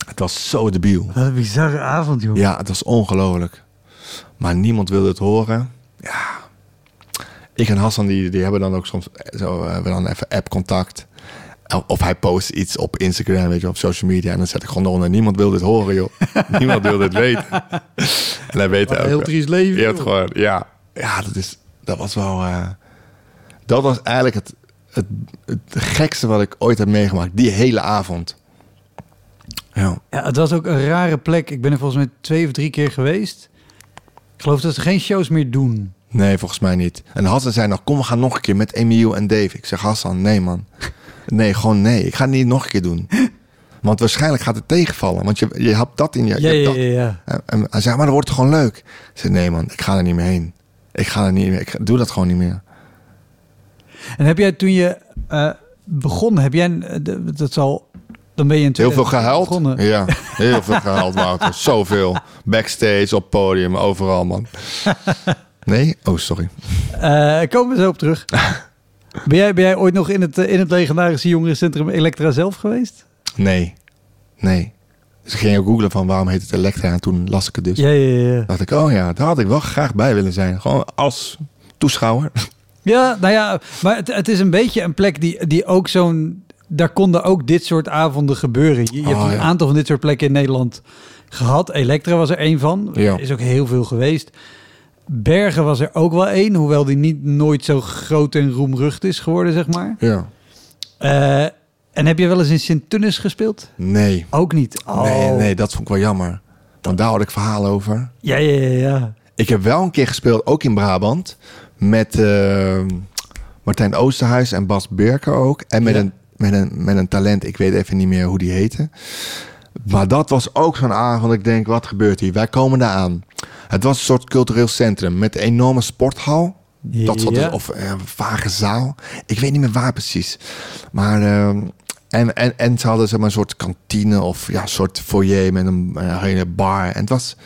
Het was zo debiel. Wat een bizarre avond, joh. Ja, het was ongelooflijk. Maar niemand wilde het horen. Ja. Ik en Hassan, die, die hebben dan ook soms zo, eh, hebben dan even app-contact. Of hij post iets op Instagram, weet je, op social media. En dan zet ik gewoon onder. Niemand wil dit horen, joh. niemand wil dit weten. en hij weet het een ook. heel triest leven, Je hebt gewoon, ja. Ja, dat, is, dat was wel... eh, dat was eigenlijk het, het, het gekste wat ik ooit heb meegemaakt. Die hele avond. Ja. Ja, het was ook een rare plek. Ik ben er volgens mij twee of drie keer geweest. Ik geloof dat ze geen shows meer doen. Nee, volgens mij niet. En Hassan zei nog, kom we gaan nog een keer met Emiel en Dave. Ik zeg, Hassan, nee man. Nee, gewoon nee. Ik ga het niet nog een keer doen. Want waarschijnlijk gaat het tegenvallen. Want je, je hebt dat in je... Ja, je ja, dat. ja. ja. En- hij zei, maar dan wordt het gewoon leuk. Ik zei, nee man, ik ga er niet meer heen. Ik ga er niet meer. Ik doe dat gewoon niet meer. En heb jij toen je eh, begon, heb jij, eh, dat zal, dan ben je in Heel veel 2000 gehuild. begonnen. Ja, heel veel gehuild, Wouter. Zoveel. Backstage, op podium, overal, man. Nee? Oh, sorry. Eh, komen we zo op terug. ben, jij, ben jij ooit nog in het, in het legendarische jongerencentrum Elektra zelf geweest? Nee. Nee. Dus ik ging ook googlen van waarom heet het Elektra. En toen las ik het dus. Ja, ja, ja. dacht ik, oh ja, daar had ik wel graag bij willen zijn. Gewoon als toeschouwer. Ja, nou ja, maar het, het is een beetje een plek die, die ook zo'n... Daar konden ook dit soort avonden gebeuren. Je, je hebt Oh, een ja. aantal van dit soort plekken in Nederland gehad. Elektra was er één van. Ja. Is ook heel veel geweest. Bergen was er ook wel één, hoewel die niet nooit zo groot en roemrucht is geworden, zeg maar. Ja. Eh, en heb je wel eens in Sint-Tunis gespeeld? Nee. Ook niet. Oh. Nee, nee, dat vond ik wel jammer. Want daar had ik verhalen over. Ja, ja, ja, ja. Ik heb wel een keer gespeeld, ook in Brabant. Met eh, Martijn Oosterhuis en Bas Berker ook. En met, Ja. een, met, een, met een talent, ik weet even niet meer hoe die heette. Maar dat was ook zo'n avond. Ik denk, wat gebeurt hier? Wij komen daar aan. Het was een soort cultureel centrum met een enorme sporthal. Dat soort, Ja. of eh, een vage zaal. Ik weet niet meer waar precies. Maar, ehm, En, en, en ze hadden zeg maar, een soort kantine of ja, een soort foyer met een, een hele bar. En het was,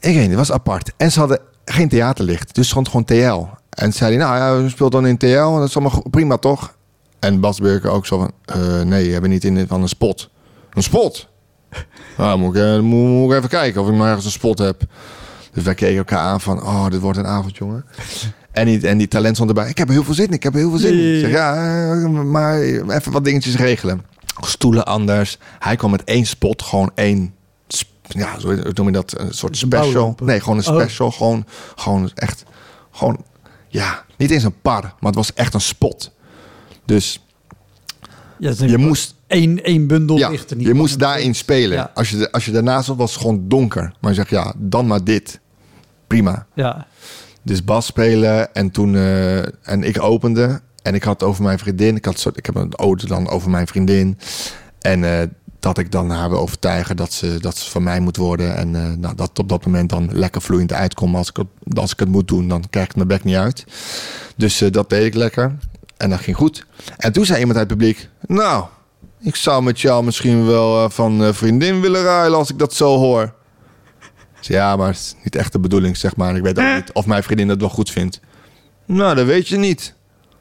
ik weet niet, het was apart. En ze hadden geen theaterlicht, dus stond gewoon TL. En zei hij, nou ja, we speelt dan in TL, dat is allemaal prima toch? En Bas Burger ook zo van, uh, nee, we hebben niet in van een spot. Een spot? Nou, moet ik, uh, moet, moet ik even kijken of ik nog ergens een spot heb. Dus wij keken elkaar aan van, oh, dit wordt een avond, jongen. En die, en die talent stond erbij. Ik heb er heel veel zin in. Ik heb er heel veel zin in. Ik zeg, ja, eh, maar even wat dingetjes regelen. Stoelen anders. Hij kwam met één spot. Gewoon één, ja, zo noem je dat? Een soort special. Nee, gewoon een special. Oh. Gewoon, gewoon echt, gewoon, ja, niet eens een par. Maar het was echt een spot. Dus ja, je moest... één, één bundel ja, licht. Je moest daarin spelen. Ja. Als, je, als je daarnaast zat, was het gewoon donker. Maar je zegt, ja, dan maar dit. Prima. Ja. Dus bas spelen en toen... Uh, en ik opende en ik had over mijn vriendin... Ik, had ik heb een ode dan over mijn vriendin. En uh, dat ik dan haar wil overtuigen dat ze, dat ze van mij moet worden. En uh, nou, dat op dat moment dan lekker vloeiend uitkomt. Als ik, als ik het moet doen, dan krijg ik mijn bek niet uit. Dus dat deed ik lekker. En dat ging goed. En toen zei iemand uit het publiek... Nou, ik zou met jou misschien wel van vriendin willen ruilen als ik dat zo hoor. Ja, maar het is niet echt de bedoeling, zeg maar. Ik weet ook niet of mijn vriendin dat wel goed vindt. Nou, dat weet je niet.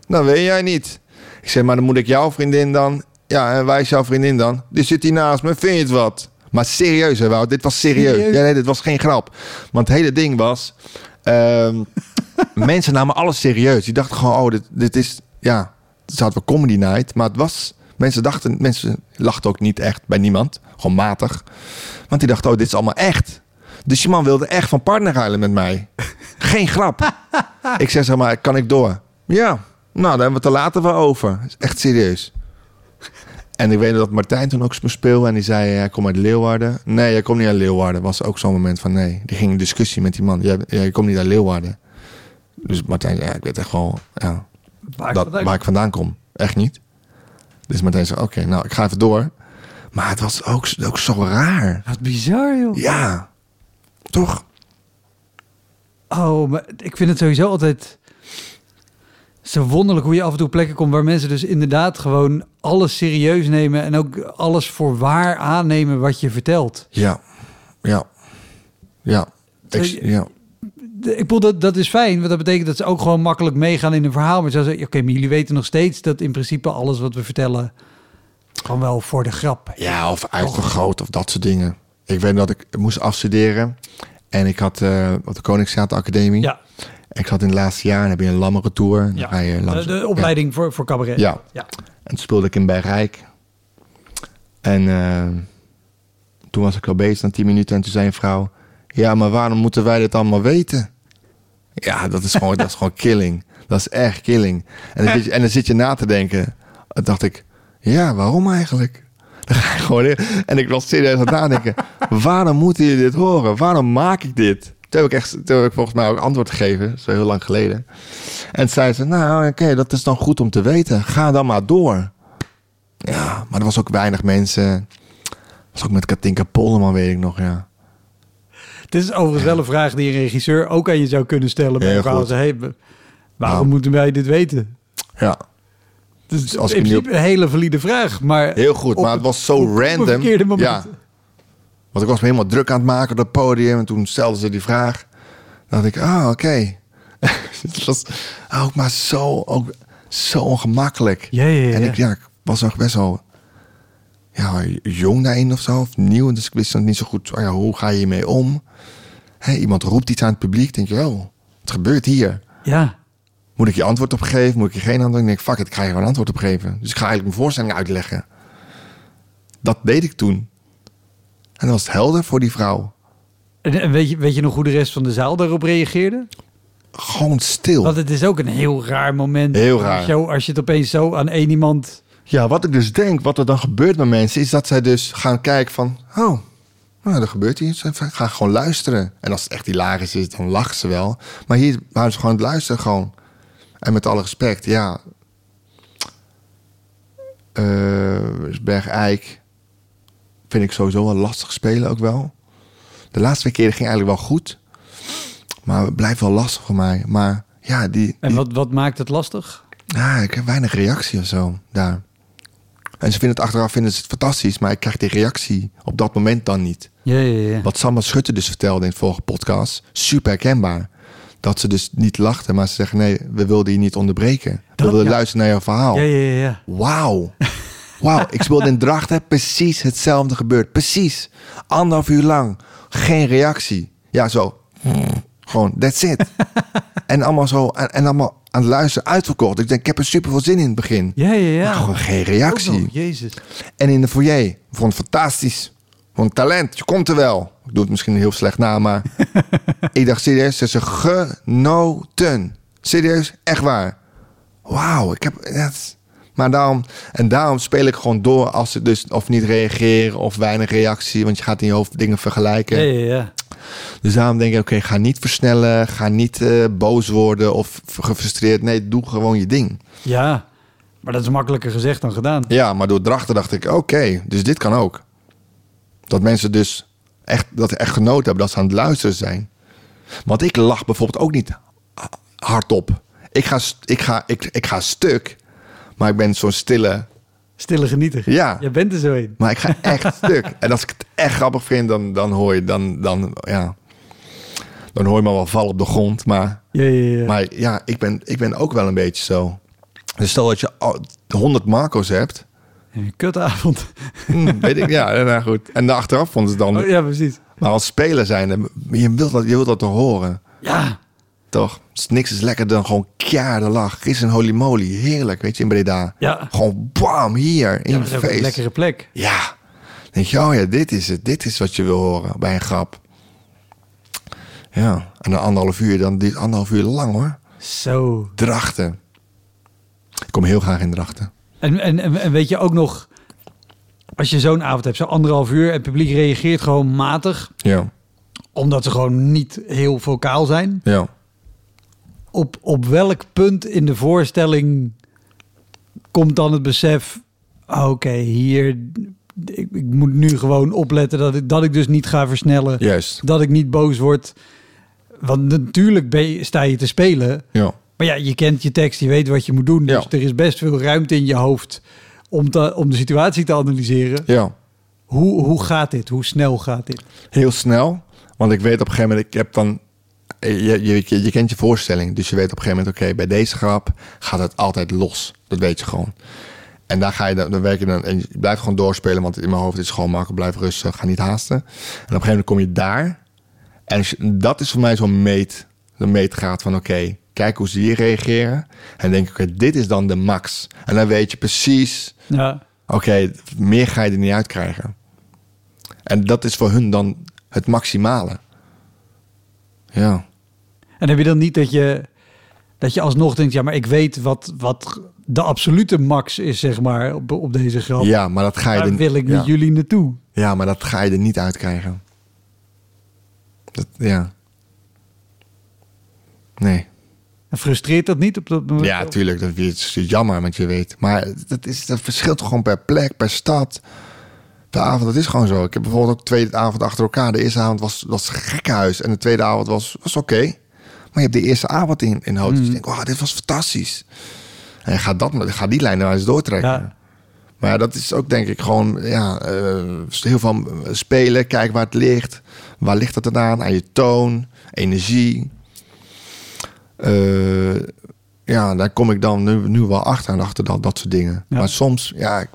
Dat weet jij niet. Ik zeg, maar dan moet ik jouw vriendin dan... Ja, en wij is jouw vriendin dan? Die zit hier naast me, vind je het wat? Maar serieus, hè, Wout? Dit was serieus. Ja, nee, dit was geen grap. Want het hele ding was... Um, mensen namen alles serieus. Die dachten gewoon, oh, dit, dit is... Ja, het hadden we comedy night. Maar het was... Mensen dachten... Mensen lachten ook niet echt bij niemand. Gewoon matig. Want die dachten, oh, dit is allemaal echt. Dus die man wilde echt van partner ruilen met mij. Geen grap. ik zeg zeg maar, kan ik door? Ja. Nou, daar hebben we het er later wel over. Echt serieus. En ik weet dat Martijn toen ook speelde en die zei, hij komt uit Leeuwarden. Nee, jij komt niet uit Leeuwarden. Was ook zo'n moment van, nee. Die ging in discussie met die man. Jij, jij komt niet uit Leeuwarden. Dus Martijn zei, ja, ik weet echt gewoon, ja, waar, dat, waar ik vandaan kom. Echt niet. Dus Martijn zei, oké, nou, ik ga even door. Maar het was ook, ook zo raar. Wat bizar, joh. Ja. Toch? Oh, maar ik vind het sowieso altijd zo wonderlijk hoe je af en toe plekken komt waar mensen dus inderdaad gewoon alles serieus nemen en ook alles voor waar aannemen wat je vertelt. Ja, ja, ja. Ik, ja. Ik bedoel, dat, dat is fijn, want dat betekent dat ze ook gewoon makkelijk meegaan in een verhaal. Maar ze zeggen, oké, maar jullie weten nog steeds dat in principe alles wat we vertellen gewoon wel voor de grap. Ja, of uitvergroot of dat soort dingen. Ik weet dat ik moest afstuderen. En ik had uh, op de Koningstheater Academie. Ja. Ik zat in het laatste jaar en heb je een lammere tour. Ja. Ga je langs, de, de, opleiding voor, voor cabaret. Ja. ja. En toen speelde ik in Bergrijk. En uh, toen was ik al bezig na tien minuten. En toen zei een vrouw... Ja, maar waarom moeten wij dit allemaal weten? Ja, dat is gewoon, dat is gewoon killing. Dat is echt killing. En dan, zit je, en dan zit je na te denken. Dacht ik... Ja, waarom eigenlijk? Dan ga je gewoon in. En ik was serieus aan het nadenken. waarom moeten jullie dit horen? Waarom maak ik dit? Toen heb ik, echt, toen heb ik volgens mij ook antwoord gegeven. Zo heel lang geleden. En zei ze, nou oké, dat is dan goed om te weten. Ga dan maar door. Ja, maar er was ook weinig mensen. was ook met Katinka Polderman, weet ik nog, ja. Dit is overigens wel een vraag die een regisseur ook aan je zou kunnen stellen. Bij hey, waarom nou. moeten wij dit weten? Ja. Dus als in principe een hele valide vraag. Maar Heel goed, maar het was zo random. Ja. Want ik was me helemaal druk aan het maken op het podium. En toen stelden ze die vraag. dacht ik, ah, oké. het was ook maar zo, ook zo ongemakkelijk. Ja, ja, ja. En ik, ja, ik was nog best wel ja, jong daarin of zo. Of nieuw. Dus ik wist dan niet zo goed, oh ja, hoe ga je hiermee om? Hey, iemand roept iets aan het publiek. denk je, oh, wat gebeurt hier? Ja. Moet ik je antwoord op geven? Moet ik je geen antwoord? Ik denk, fuck it, ik ga je een antwoord op geven. Dus ik ga eigenlijk mijn voorstelling uitleggen. Dat deed ik toen. En dat was helder voor die vrouw. En weet je, weet je nog hoe de rest van de zaal daarop reageerde? Gewoon stil. Want het is ook een heel raar moment. Heel raar. Als als je het opeens zo aan één iemand... Ja, wat ik dus denk, wat er dan gebeurt met mensen... is dat zij dus gaan kijken van... oh, nou, er gebeurt iets. Ze gaan gewoon luisteren. En als het echt hilarisch is, dan lachen ze wel. Maar hier waren ze gewoon het luisteren gewoon. En met alle respect, ja. Uh, Bergijk vind ik sowieso wel lastig spelen ook wel. De laatste twee keren ging eigenlijk wel goed. Maar het blijft wel lastig voor mij. Maar ja, die... En wat, wat maakt het lastig? Ja, ik heb weinig reactie of zo daar. En ze vinden het achteraf vinden ze het fantastisch, maar ik krijg die reactie op dat moment dan niet. Ja, ja, ja. Wat Samba Schutte dus vertelde in het vorige podcast, super herkenbaar. Dat ze dus niet lachten, maar ze zeggen: nee, we wilden je niet onderbreken. We wilden ja. luisteren naar jouw verhaal. Ja, ja, ja, ja. Wauw. Wauw, ik speelde in Drachten, precies hetzelfde gebeurd. Precies. Anderhalf uur lang. Geen reactie. Ja, zo. Gewoon, that's it. en allemaal zo, en, en allemaal aan het luisteren uitverkocht. Ik denk, ik heb er super veel zin in het begin. Ja, ja, ja. Maar gewoon geen reactie. nog, Jezus. En in de foyer. Vond het fantastisch. Vond talent. Je komt er wel. Ik doe het misschien heel slecht na, maar... ik dacht serieus, ze zijn genoten. Serieus, echt waar. Wauw, ik heb... Dat, maar daarom... En daarom speel ik gewoon door als ze dus of niet reageren of weinig reactie. Want je gaat in je hoofd dingen vergelijken. Ja, ja, ja. Dus daarom denk ik, oké, ga niet versnellen. Ga niet eh, boos worden of gefrustreerd. Nee, doe gewoon je ding. Ja, maar dat is makkelijker gezegd dan gedaan. Ja, maar door drachten dacht ik, oké, dus dit kan ook. Dat mensen dus echt, dat echt genoten hebben dat ze aan het luisteren zijn. Want ik lach bijvoorbeeld ook niet hardop. Ik ga, ik ga, ik, ik ga stuk, maar ik ben zo'n stille... Stille genieter. Ja. Je bent er zo in. Maar ik ga echt stuk. En als ik het echt grappig vind, dan, dan hoor je... Dan, dan, ja, dan hoor je me wel vallen op de grond. Maar, Ja, ja, ja. maar ja, ik ben, ik ben ook wel een beetje zo. Dus stel dat je al 100 Marco's hebt... Een Kutavond. Hm, weet ik, ja, nou goed. En de achteraf vonden ze dan... Oh, ja, precies. Maar als speler zijn, je wilt dat, je wilt dat toch horen, Ja. Toch? Dus niks is lekkerder dan gewoon keiharde lach. Is een holy moly, heerlijk, weet je, in Breda. Ja. Gewoon bam, hier, in Ja, je dat is ook een lekkere plek. Ja. Dan denk je, oh ja, dit is het. Dit is wat je wil horen bij een grap. Ja, en dan anderhalf uur, dan dit anderhalf uur lang hoor. Zo. Drachten. Ik kom heel graag in Drachten. En, en, en, en weet je ook nog, als je zo'n avond hebt, zo anderhalf uur, en het publiek reageert gewoon matig, Ja, omdat ze gewoon niet heel vocaal zijn. ja. Op, op welk punt in de voorstelling komt dan het besef, ah, oké, hier, ik, ik moet nu gewoon opletten dat ik, dat ik dus niet ga versnellen, Juist. dat ik niet boos word. Want natuurlijk ben je, sta je te spelen, Ja. Maar ja, je kent je tekst, je weet wat je moet doen. Dus Ja. er is best veel ruimte in je hoofd om, te, om de situatie te analyseren. Ja. Hoe, hoe gaat dit? Hoe snel gaat dit? heel snel. Want ik weet op een gegeven moment, ik heb dan. Je, je, je, je kent je voorstelling, dus je weet op een gegeven moment, oké, bij deze grap gaat het altijd los. Dat weet je gewoon. En daar ga je dan, dan werk je dan, en je blijft gewoon doorspelen, want in mijn hoofd is het gewoon makkelijk, blijf rustig, ga niet haasten. En op een gegeven moment kom je daar. En dat is voor mij zo'n meet, de meetgraad van, oké, kijk hoe ze hier reageren. En denk ik, oké, dit is dan de max. En dan weet je precies, Ja, Oké, meer ga je er niet uit krijgen. En dat is voor hun dan het maximale. Ja. En heb je dan niet dat je, dat je alsnog denkt, ja, maar ik weet wat, wat de absolute max is, zeg maar, op, op deze grap. ja, maar dat ga je Daar er wil ik ja. met jullie naartoe. Ja, maar dat ga je er niet uit krijgen. Dat, ja. Nee. En frustreert dat niet op dat moment? Ja, tuurlijk. Dat is jammer, want je weet. Maar dat, is, dat verschilt gewoon per plek, per stad. De avond, dat is gewoon zo. Ik heb bijvoorbeeld ook twee avond achter elkaar. De eerste avond was, was gekkenhuis. En de tweede avond was, was oké. Maar je hebt de eerste avond in, in hoofd. Dus je denkt, dit was fantastisch. En gaat, dat, ga die lijn nou eens doortrekken. Ja. Maar ja, dat is ook denk ik gewoon ja, eh, heel veel spelen. Kijk waar het ligt. Waar ligt het dan aan? Aan je toon, energie. Eh, ja, daar kom ik dan nu, nu wel achter en achter dat, dat soort dingen. Ja. Maar soms, ja,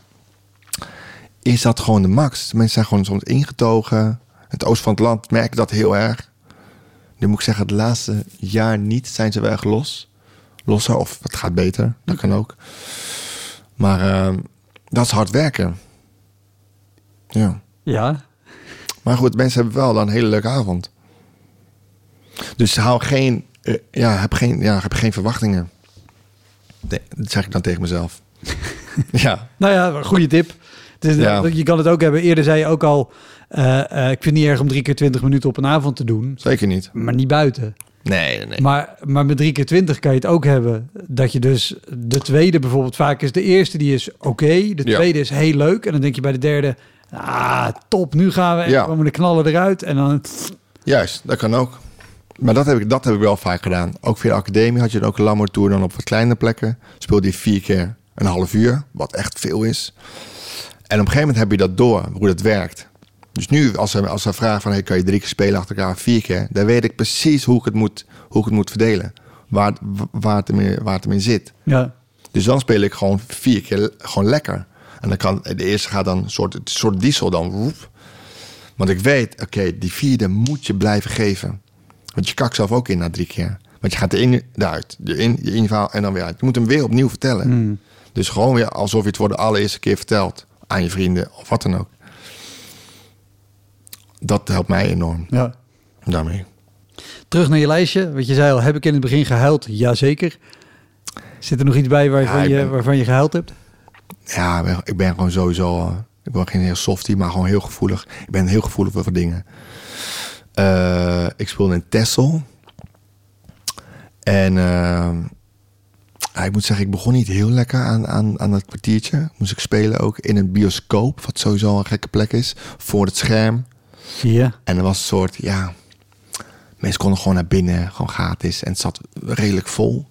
is dat gewoon de max. Mensen zijn gewoon soms ingetogen. Het oosten van het land merk ik dat heel erg. Nu moet ik zeggen, het laatste jaar niet zijn ze wel erg los. Losser of het gaat beter. Dat kan ook. Maar eh, dat is hard werken. Ja. Ja, Maar goed, mensen hebben wel dan een hele leuke avond. Dus hou geen, eh, ja, heb geen, ja, heb geen verwachtingen. Nee, dat zeg ik dan tegen mezelf. ja, nou ja, goede tip. Is, Ja. Je kan het ook hebben. Eerder zei je ook al, eh, eh, ik vind het niet erg om drie keer twintig minuten op een avond te doen. zeker niet. Maar niet buiten. Nee. Maar, maar met drie keer twintig kan je het ook hebben. Dat je dus de tweede bijvoorbeeld vaak is de eerste die is oké. de Ja. tweede is heel leuk. En dan denk je bij de derde, ah top, nu gaan we. En Ja. komen de knallen eruit. En dan, Juist, dat kan ook. Maar dat heb, ik, dat heb ik wel vaak gedaan. Ook via de academie had je dan ook een Lammer Tour dan op wat kleine plekken. Speelde je vier keer een half uur, wat echt veel is. En op een gegeven moment heb je dat door, hoe dat werkt. Dus nu, als ze, als ze vragen van... Hey, kan je drie keer spelen achter elkaar, vier keer... dan weet ik precies hoe ik het moet, hoe ik het moet verdelen. Waar, het- waar, het in, waar het in zit. Ja. Dus dan speel ik gewoon vier keer gewoon lekker. En dan kan de eerste gaat dan een soort, een soort diesel dan. woep. Want ik weet, oké, die vierde moet je blijven geven. Want je kakt zelf ook in na drie keer. Want je gaat erin, eruit, erin, je inval en dan weer uit. Je moet hem weer opnieuw vertellen. Dus gewoon weer alsof je het voor de allereerste keer vertelt aan je vrienden of wat dan ook. Dat helpt mij enorm ja. daarmee. Terug naar je lijstje. Wat je zei al, heb ik in het begin gehuild? Jazeker. Zit er nog iets bij waarvan, Ja, je, waarvan je gehuild hebt? Ja, ik ben- gewoon sowieso. eh, Ik ben geen heel softie, maar gewoon heel gevoelig. Ik ben heel gevoelig voor dingen. Eh, ik speelde in Texel. En eh, ik moet zeggen, ik begon niet heel lekker aan, aan, aan dat kwartiertje. Moest ik spelen ook in een bioscoop, wat sowieso een gekke plek is, voor het scherm. Ja. En er was een soort, ja, mensen konden gewoon naar binnen, gewoon gratis. En het zat redelijk vol.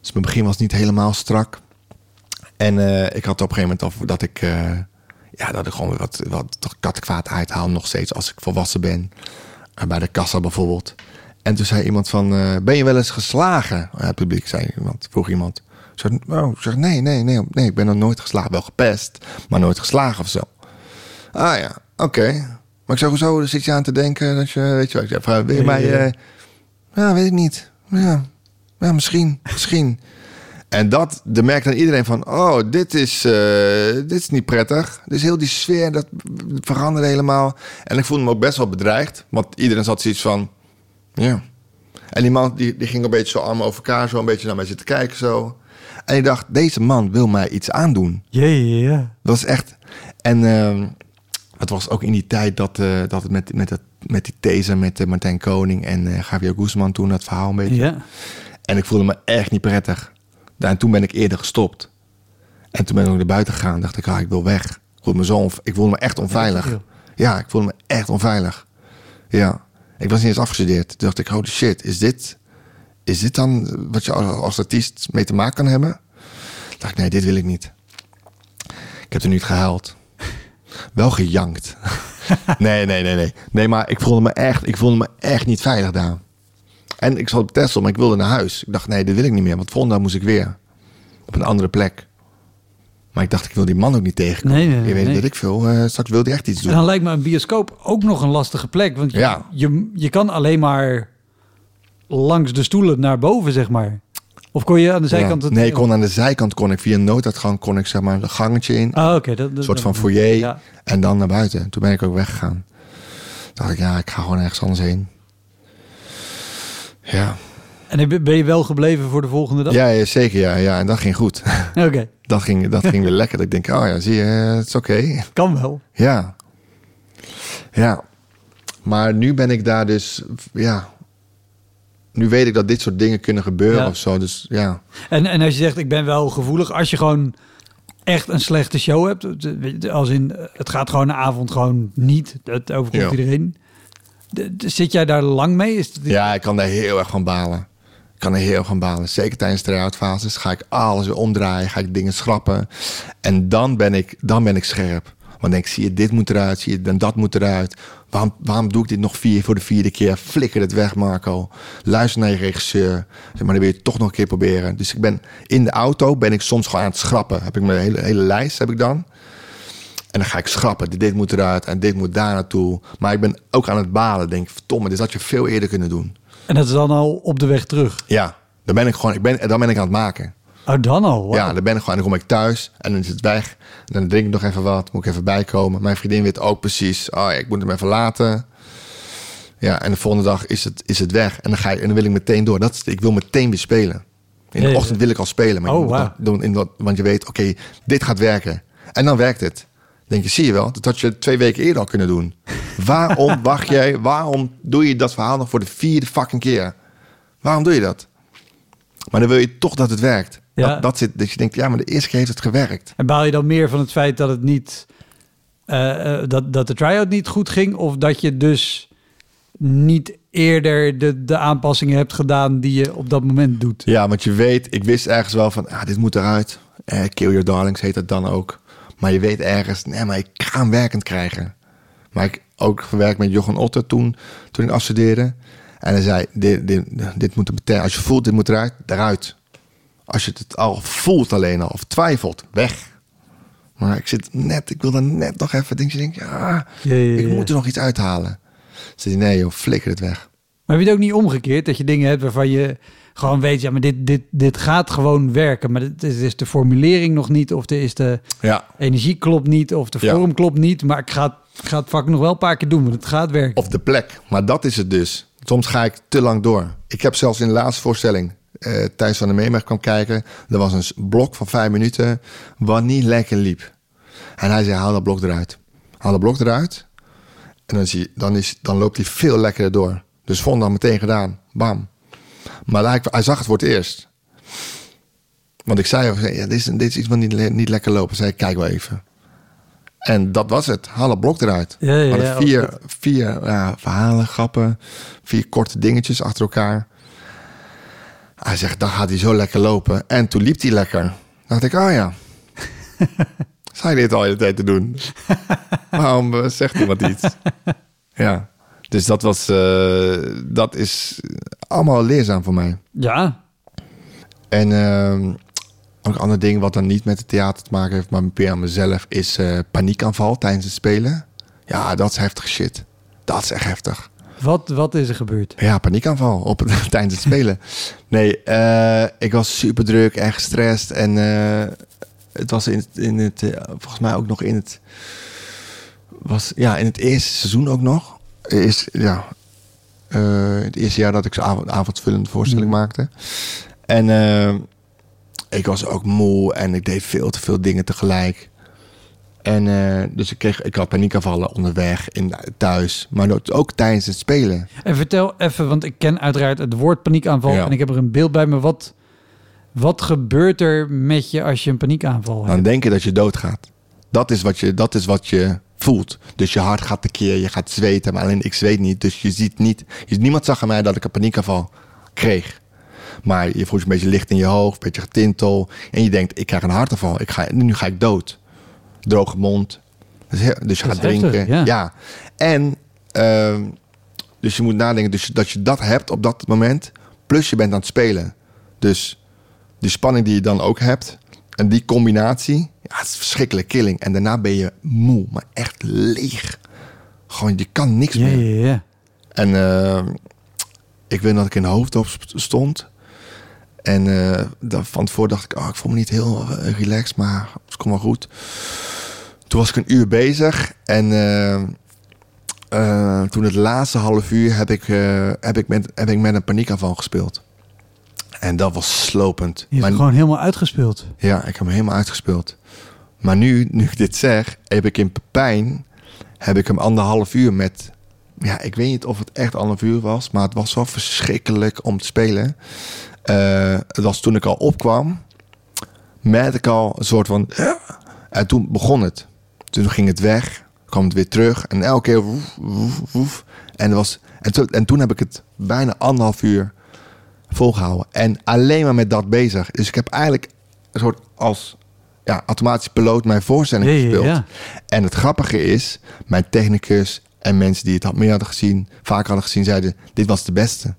Dus mijn begin was niet helemaal strak. En eh, ik had op een gegeven moment dat ik, eh, ja, dat ik gewoon weer wat, wat kattenkwaad uithaal nog steeds als ik volwassen ben. Eh, bij de kassa bijvoorbeeld. En toen zei iemand van, eh, ben je wel eens geslagen? Ja, het publiek zei iemand, vroeg iemand. Ik zei, oh, zeg, nee, nee, nee, nee, ik ben nog nooit geslagen. Wel gepest, maar nooit geslagen of zo. Ah ja, oké. Maar ik zeg, hoezo Dan zit je aan te denken dat je, weet je wel, ik zeg, van, wil je Ja, mij, ja, ja. eh, ja, weet ik niet. Ja, ja misschien, misschien. En dat, dan merkt dan iedereen van, oh, dit is, eh, dit is niet prettig. Dus heel die sfeer, dat veranderde helemaal. En ik voelde me ook best wel bedreigd, want iedereen zat zoiets van, ja. En die man, die, die ging een beetje zo armen over elkaar, zo een beetje naar mij zitten kijken zo. En ik dacht, deze man wil mij iets aandoen. Ja, ja, ja. Dat was echt. En ehm, het was ook in die tijd dat, eh, dat het met, met, het, met die these met eh, Martijn Koning en eh Javier Guzman toen dat verhaal een beetje. Ja. En ik voelde me echt niet prettig. Daar- En toen ben ik eerder gestopt. En toen ben ik ook naar buiten gegaan. Dacht ik, ah, ik wil weg. Ik voelde me, zo ik voelde me echt onveilig. Ja, Ja, ik voelde me echt onveilig. Ja. Ik was niet eens afgestudeerd. Toen dacht ik, holy shit, is dit, is dit dan wat je als, artiest mee te maken kan hebben? Dacht ik, nee, dit wil ik niet. Ik heb er niet gehuild. Wel gejankt. nee, nee, nee, nee. Nee, maar ik voelde me echt, ik voelde me echt niet veilig daar. En ik zat op Texel, maar ik wilde naar huis. Ik dacht, nee, dit wil ik niet meer. Want volgende dag moest ik weer. Op een andere plek. Maar ik dacht, ik wil die man ook niet tegenkomen. Nee, nee, je weet nee. dat ik veel. eh, straks wil hij echt iets En doen. dan lijkt me een bioscoop ook nog een lastige plek. Want je, Ja. je, je kan alleen maar langs de stoelen naar boven, zeg maar. Of kon je aan de zijkant... Ja. het- Nee, ik kon aan de zijkant kon ik via een nooduitgang kon ik zeg maar een gangetje in. Ah, oké. dat, dat- een soort van foyer. Ja. En dan naar buiten. Toen ben ik ook weggegaan. Toen dacht ik, ja, ik ga gewoon ergens anders heen. Ja. En ben je wel gebleven voor de volgende dag? Ja, ja, zeker. Ja, ja. En dat ging goed. Oké, dat, ging, dat ging weer lekker. Dat ik denk, oh ja, zie je, het is oké. kan wel. Ja. Ja. Maar nu ben ik daar dus, ja. Nu weet ik dat dit soort dingen kunnen gebeuren Ja. of zo. Dus ja. En, en als je zegt, ik ben wel gevoelig, als je gewoon echt een slechte show hebt, als in, eh, het gaat gewoon een avond gewoon niet, het overkomt Ja. iedereen. De- de- zit jij daar lang mee? Is Ja, ik kan daar heel erg van balen. Kan er heel erg van balen. Zeker tijdens de try-out fases ga ik alles weer omdraaien, ga ik dingen schrappen. En dan ben ik, dan ben ik scherp. Want denk ik, zie je, dit moet eruit, zie je, en dat moet eruit. Waarom, waarom doe ik dit nog vier voor de vierde keer? Flikker het weg, Marco. Luister naar je regisseur. Maar, dan wil je toch nog een keer proberen. Dus ik ben in de auto, ben ik soms gewoon aan het schrappen. Heb ik mijn hele, hele lijst, heb ik dan. En dan ga ik schrappen. Dit moet eruit en dit moet daar naartoe. Maar ik ben ook aan het balen. Denk, verdomme, dit had je veel eerder kunnen doen. En dat is dan al op de weg terug. Ja, dan ben ik gewoon, ik ben, dan ben ik aan het maken. Oh, dan al? Wow. Ja, dan ben ik gewoon, dan kom ik thuis en dan is het weg. En dan drink ik nog even wat, moet ik even bijkomen. Mijn vriendin weet ook precies, oh ja, ik moet hem even laten. Ja, en de volgende dag is het, is het weg. En dan, ga ik, en dan wil ik meteen door. Dat ik wil meteen weer spelen. In de ochtend wil ik al spelen. Maar Oh, dat doen in dat, want je weet, oké, dit gaat werken. En dan werkt het. Denk je, zie je wel, dat had je twee weken eerder al kunnen doen. Waarom wacht jij, waarom doe je dat verhaal nog voor de vierde fucking keer? Waarom doe je dat? Maar dan wil je toch dat het werkt. Ja. Dat, dat zit, dat je denkt, ja, maar de eerste keer heeft het gewerkt. En baal je dan meer van het feit dat het niet, eh, eh, dat, dat de try-out niet goed ging? Of dat je dus niet eerder de, de aanpassingen hebt gedaan die je op dat moment doet? Ja, want je weet, ik wist ergens wel van, ah, dit moet eruit. Eh, Kill Your Darlings heet het dan ook. Maar je weet ergens, nee, maar ik ga hem werkend krijgen. Maar ik ook gewerkt met Jochen Otter toen, toen ik afstudeerde. En hij zei, dit, dit, dit moet betekenen, als je voelt, dit moet eruit, eruit. Als je het al voelt alleen al, of twijfelt, weg. Maar ik zit net, ik wil dan net nog even, denk je, denk, ja, Ja, ja, ik moet er nog iets uithalen. Ze zei, nee joh, flikker het weg. Maar heb je het ook niet omgekeerd? Dat je dingen hebt waarvan je gewoon weet, ja, maar dit, dit, dit gaat gewoon werken. Maar het is, is de formulering nog niet, of er is de Ja. energie klopt niet, of de Ja. vorm klopt niet. Maar ik ga, het- ik ga het vak nog wel een paar keer doen, want het gaat werken. Of de plek. Maar dat is het dus. Soms ga ik te lang door. Ik heb zelfs in de laatste voorstelling, eh Thijs van der Meemer kwam kijken. Er was een blok van vijf minuten wat niet lekker liep. En hij zei, haal dat blok eruit. Haal dat blok eruit. En dan, zie je, dan, is, dan loopt hij veel lekkerder door. Dus vond dan meteen gedaan. Bam. Maar hij, hij zag het voor het eerst. Want ik zei, ja, dit, is, dit is iets wat niet, niet lekker lopen. Zei kijk wel even. En dat was het. Haal het blok eruit. Ja, ja, ja, vier, oh, vier ja, verhalen, grappen. Vier korte dingetjes achter elkaar. Hij zegt, dan gaat hij zo lekker lopen. En toen liep hij lekker. dacht ik, oh ja. Je dit al de hele tijd te doen? Waarom eh, zegt iemand iets? Ja. Dus dat was, eh, dat is allemaal leerzaam voor mij. Ja, En ehm, ook een ander ding wat dan niet met het theater te maken heeft, maar meer aan mezelf, is eh, paniekaanval tijdens het spelen. Ja, dat is heftig shit. Dat is echt heftig. wat, wat is er gebeurd? Ja, paniekaanval op het, tijdens het spelen. Nee, ik was super druk en gestrest. En het was in, in het, volgens mij ook nog in het, was, ja, in het eerste seizoen ook nog. Is, ja, eh, het eerste jaar dat ik avond, avondvullende voorstelling Mhm. maakte. En eh, ik was ook moe en ik deed veel te veel dingen tegelijk. En eh, dus ik, kreeg, ik had paniekaanvallen onderweg, in, thuis, maar ook- tijdens het spelen. En vertel even, want ik ken uiteraard het woord paniekaanval Ja. en ik heb er een beeld bij me. Wat, wat gebeurt er met je als je een paniekaanval Dan hebt? denk je dat je doodgaat. Dat is wat je, dat is wat je voelt. Dus je hart gaat tekeer, je gaat zweten, maar alleen ik zweet niet. Dus je ziet niet, niemand zag aan mij dat ik een paniekaanval kreeg. Maar je voelt je een beetje licht in je hoofd, een beetje getintel. En je denkt, ik krijg een hartaanval, ik ga, nu ga ik dood. Droge mond. Dus, je Dat gaat heftig, drinken. ja. En ehm, dus je moet nadenken dus dat je dat hebt op dat moment. Plus je bent aan het spelen. Dus die spanning die je dan ook hebt. En die combinatie. Ja, het is verschrikkelijk killing. En daarna ben je moe, maar echt leeg. Gewoon, je kan niks meer. En eh, ik weet dat ik in de hoofdop st- stond. En dan van tevoren dacht ik, oh, ik voel me niet heel eh, relaxed, maar het komt wel goed. Toen was ik een uur bezig en toen het laatste half uur heb ik, heb ik, met, heb ik met een paniekaanval gespeeld. En dat was slopend. Je hebt Maar- gewoon helemaal uitgespeeld. ja, ik heb hem helemaal uitgespeeld. Maar nu, nu ik dit zeg, heb ik in Pepijn heb ik hem anderhalf uur met. Ja, ik weet niet of het echt anderhalf uur was, maar het was wel verschrikkelijk om te spelen. Eh, het was toen ik al opkwam, merkte ik al een soort van. En toen begon het. Toen ging het weg, kwam het weer terug en elke keer woef, woef, woef. En, was, en, toen, en toen heb ik het bijna anderhalf uur volgehouden. En alleen maar met dat bezig. Dus ik heb eigenlijk een soort als ja, automatisch piloot mijn voorstelling Ja, gespeeld. ja. En het grappige is, mijn technicus en mensen die het had meer hadden gezien, vaak hadden gezien, zeiden: Dit was de beste.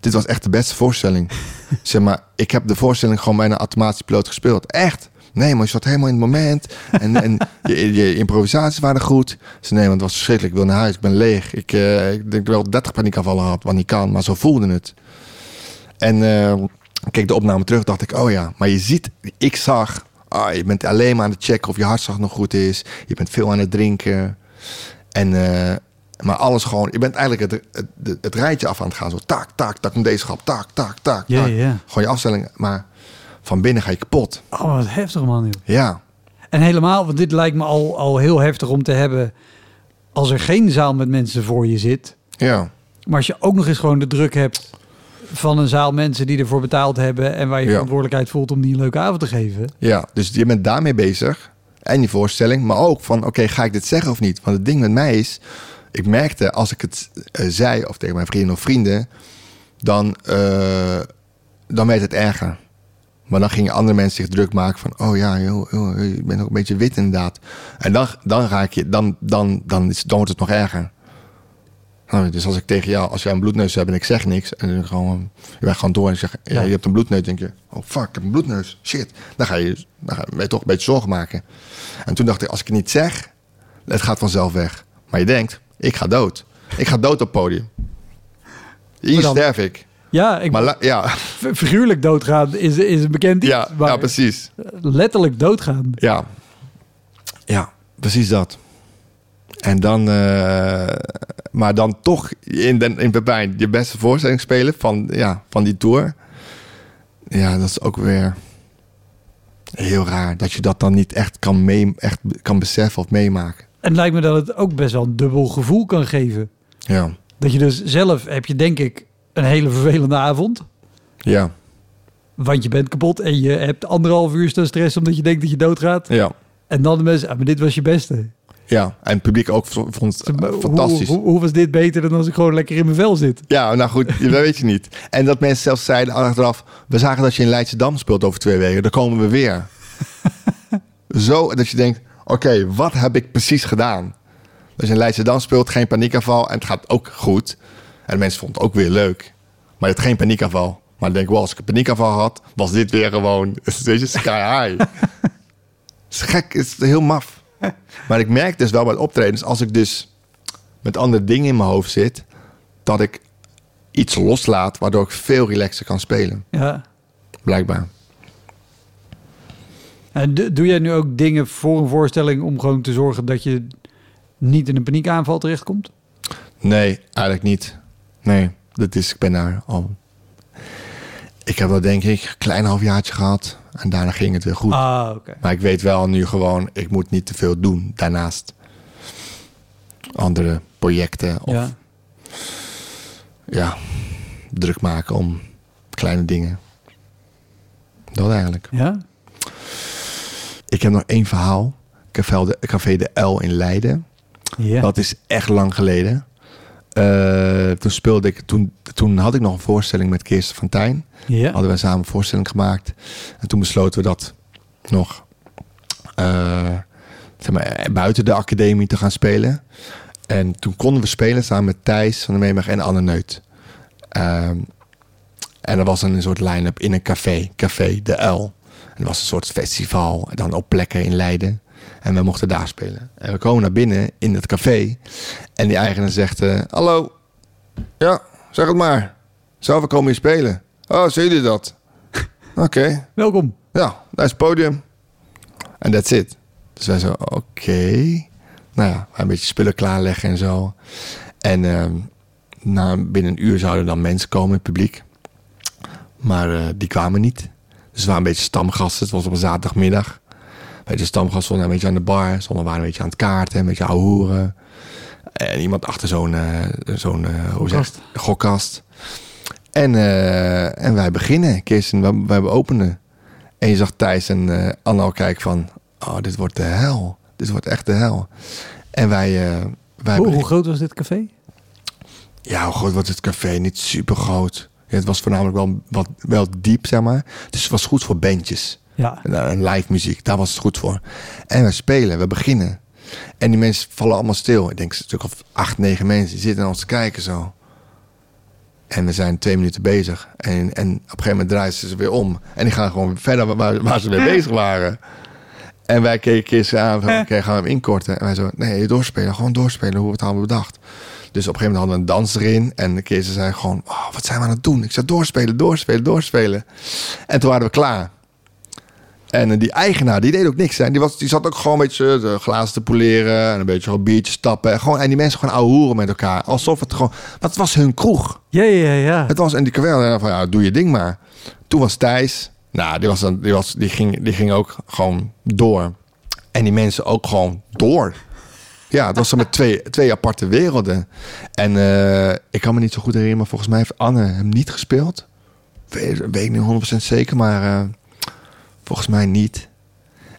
Dit was echt de beste voorstelling. zeg maar, ik heb de voorstelling gewoon bijna automatisch piloot gespeeld. Echt. Nee, maar je zat helemaal in het moment. En, en je, je improvisaties waren goed. Ze nee, want het was verschrikkelijk. Ik wil naar huis. Ik ben leeg. Ik, eh, ik denk wel 30 paniekaanvallen gehad, wat niet kan. Maar zo voelde het. En ik keek de opname terug, dacht ik, oh ja. Maar je ziet, ik zag, ah, je bent alleen maar aan het checken of je hartslag nog goed is. Je bent veel aan het drinken. En, eh, maar alles gewoon, je bent eigenlijk het, het, het, het rijtje af aan het gaan. Zo tak, tak, tak, met deze schap, tak, tak, tak. Ja. Gewoon je afstelling, maar van binnen ga je kapot. Oh, wat heftig man. joh. Ja, En helemaal, want dit lijkt me al, al heel heftig om te hebben als er geen zaal met mensen voor je zit. ja, Maar als je ook nog eens gewoon de druk hebt van een zaal mensen die ervoor betaald hebben en waar je Ja. verantwoordelijkheid voelt om die een leuke avond te geven. ja. Dus je bent daarmee bezig. En die voorstelling, maar ook van, oké, ga ik dit zeggen of niet? Want het ding met mij is, ik merkte als ik het eh, zei, of tegen mijn vrienden of vrienden, dan, eh, dan werd het erger. Maar dan gingen andere mensen zich druk maken van... oh ja, joh, joh, je bent ook een beetje wit inderdaad. En dan, dan, ga ik je, dan, dan, dan, dan wordt het nog erger. Nou, dus als ik tegen jou, als jij een bloedneus hebt en ik zeg niks... en dan gewoon, je bent gewoon door en ik zeg... Ja, je hebt een bloedneus, denk je... oh fuck, ik heb een bloedneus, shit. Dan ga je, dan ga je toch een beetje zorgen maken. En toen dacht ik, als ik het niet zeg... het gaat vanzelf weg. Maar je denkt, ik ga dood. Ik ga dood op het podium. Hier dan- sterf ik. Ja, ik, Maar la- ja, figuurlijk doodgaan is, is een bekend iets. ja, ja, precies. letterlijk doodgaan. Ja. Ja, precies dat. En dan, eh, maar dan toch in, den, in Pepijn je beste voorstelling spelen van, ja, van die tour. Ja, dat is ook weer heel raar. Dat je dat dan niet echt kan, mee, echt kan beseffen of meemaken. En lijkt me dat het ook best wel een dubbel gevoel kan geven. Ja, Dat je dus zelf heb je denk ik een hele vervelende avond. ja, Want je bent kapot en je hebt anderhalf uur stress omdat je denkt dat je doodgaat. ja. En dan de mensen, ah, maar dit was je beste. Ja, en het publiek ook vond het hoe- fantastisch. Hoe, hoe, was dit beter dan als ik gewoon lekker in mijn vel zit? Ja, nou goed, dat weet je niet. En dat mensen zelfs zeiden achteraf... we zagen dat je in Leidse Dam speelt over twee weken. Dan komen we weer. Zo dat je denkt... oké, wat heb ik precies gedaan? Dus in Leidse Dam speelt, geen paniekaanval... en het gaat ook goed. En de mensen vonden het ook weer leuk. Maar het geen paniekaanval. Maar dan denk ik wel, als ik een paniekaanval had... was dit weer gewoon... weet je, sky high. Het is gek, het is heel maf. Maar ik merk dus wel bij optredens... als ik dus met andere dingen in mijn hoofd zit... dat ik iets loslaat... waardoor ik veel relaxer kan spelen. Ja. Blijkbaar. En doe jij nu ook dingen voor een voorstelling om gewoon te zorgen dat je niet in een paniekaanval terechtkomt? Nee, eigenlijk niet. Nee, dat is, ik ben daar al... Ik heb dat denk ik een klein halfjaartje gehad. En daarna ging het weer goed. Ah. Maar ik weet wel nu gewoon, ik moet niet te veel doen daarnaast. Andere projecten of ja. Ja. druk maken om kleine dingen. Dat eigenlijk. Ja? Ik heb nog één verhaal. Café de, Café de L in Leiden. Ja. Dat is echt lang geleden. Eh, toen speelde ik, toen, toen had ik nog een voorstelling met Kirsten van Tijn. ja. Hadden wij samen een voorstelling gemaakt. En toen besloten we dat nog eh, zeg maar, buiten de academie te gaan spelen. En toen konden we spelen samen met Thijs van de Meemag en Anne Neut. Ehm, en er was een soort line-up in een café, Café de L. En er was een soort festival, dan op plekken in Leiden. En we mochten daar spelen. En we komen naar binnen in het café. En die eigenaar zegt, eh, hallo, ja, zeg het maar. Zo, we komen hier spelen. Oh, zien jullie dat? Oké, Welkom. ja, daar is het podium. En that's it. Dus wij zo, oké. Nou ja, een beetje spullen klaarleggen en zo. En ehm, na, binnen een uur zouden dan mensen komen, het publiek. Maar eh, die kwamen niet. Dus we waren een beetje stamgasten. Het was op een zaterdagmiddag. Een beetje stamgasten stonden een beetje aan de bar. Sommigen waren een beetje aan het kaarten, een beetje ouwe hoeren. En iemand achter zo'n, eh, zo'n eh, hoe zeg je Gokkast. En, eh, en wij beginnen. Kirsten, wij, wij openen. En je zag Thijs en Anne al kijken van... Oh, dit wordt de hel. Dit wordt echt de hel. En wij... wij Hoe, groot was dit café? Ja, hoe groot was het café? Niet super groot. Ja, het was voornamelijk wel, wat, wel diep, zeg maar. Dus het was goed voor bandjes. Ja. En, eh, en live muziek, daar was het goed voor. En we spelen, we beginnen. En die mensen vallen allemaal stil. Ik denk een stuk of acht, negen mensen. Die zitten naar ons te kijken zo. En we zijn twee minuten bezig. En, en op een gegeven moment draaien ze ze weer om. En die gaan gewoon verder waar, waar ze mee bezig waren. En wij keken Kirsten aan. Van, Oké, gaan we hem inkorten? En wij zo, nee, doorspelen. Gewoon doorspelen hoe we het hadden bedacht. Dus op een gegeven moment hadden we een dans erin. En Kirsten zei gewoon, oh, wat zijn we aan het doen? Ik zei, doorspelen, doorspelen, doorspelen. En toen waren we klaar. En eh, die eigenaar, die deed ook niks. Hè. Die, was, die zat ook gewoon een beetje de glazen te poleren. En een beetje gewoon biertjes tappen. En, gewoon, en die mensen gewoon ouwe hoeren met elkaar. Alsof het gewoon... Het was hun kroeg. Ja, ja, ja. Het was en die kwel van ja, doe je ding maar. Toen was Thijs, nou, die, was dan, die, was, die, ging, die ging ook gewoon door. En die mensen ook gewoon door. Ja, het was zo met twee, twee aparte werelden. En eh, ik kan me niet zo goed herinneren, maar volgens mij heeft Anne hem niet gespeeld. Weet, weet ik niet 100% zeker, maar eh, volgens mij niet.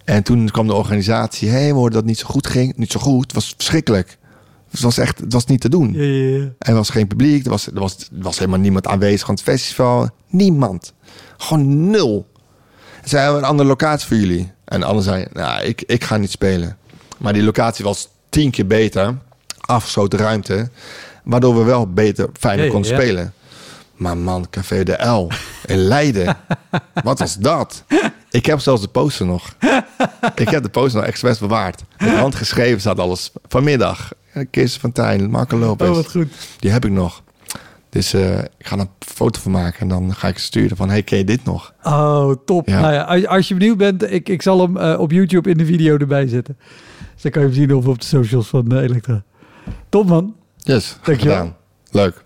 En toen kwam de organisatie, hé, hey, we hoorden dat het niet zo goed ging. Niet zo goed, het was verschrikkelijk. Het was echt, het was niet te doen. Ja, ja, ja. En er was geen publiek. Er was, er, was, er was helemaal niemand aanwezig aan het festival. Niemand. Gewoon nul. Ze hebben een andere locatie voor jullie. En de ander zei, nou, ik, ik ga niet spelen. Maar die locatie was tien keer beter. Afgesloten ruimte. Waardoor we wel beter, fijner konden spelen. Maar man, Café de L in Leiden. Wat was dat? Ik heb zelfs de poster nog. Ik heb de poster nog expres bewaard. Met hand geschreven staat alles. Vanmiddag. Kees van Tijn, Marco Lopez. Oh, wat goed. Die heb ik nog. Dus eh, ik ga er een foto van maken. En dan ga ik sturen van, hey, ken je dit nog? Oh, top. Ja. Nou ja, als, als je benieuwd bent, ik, ik zal hem eh, op YouTube in de video erbij zetten. Dus dan kan je hem zien of op de socials van eh, Elektra. Top man. Yes, Dankjewel. gedaan. Leuk.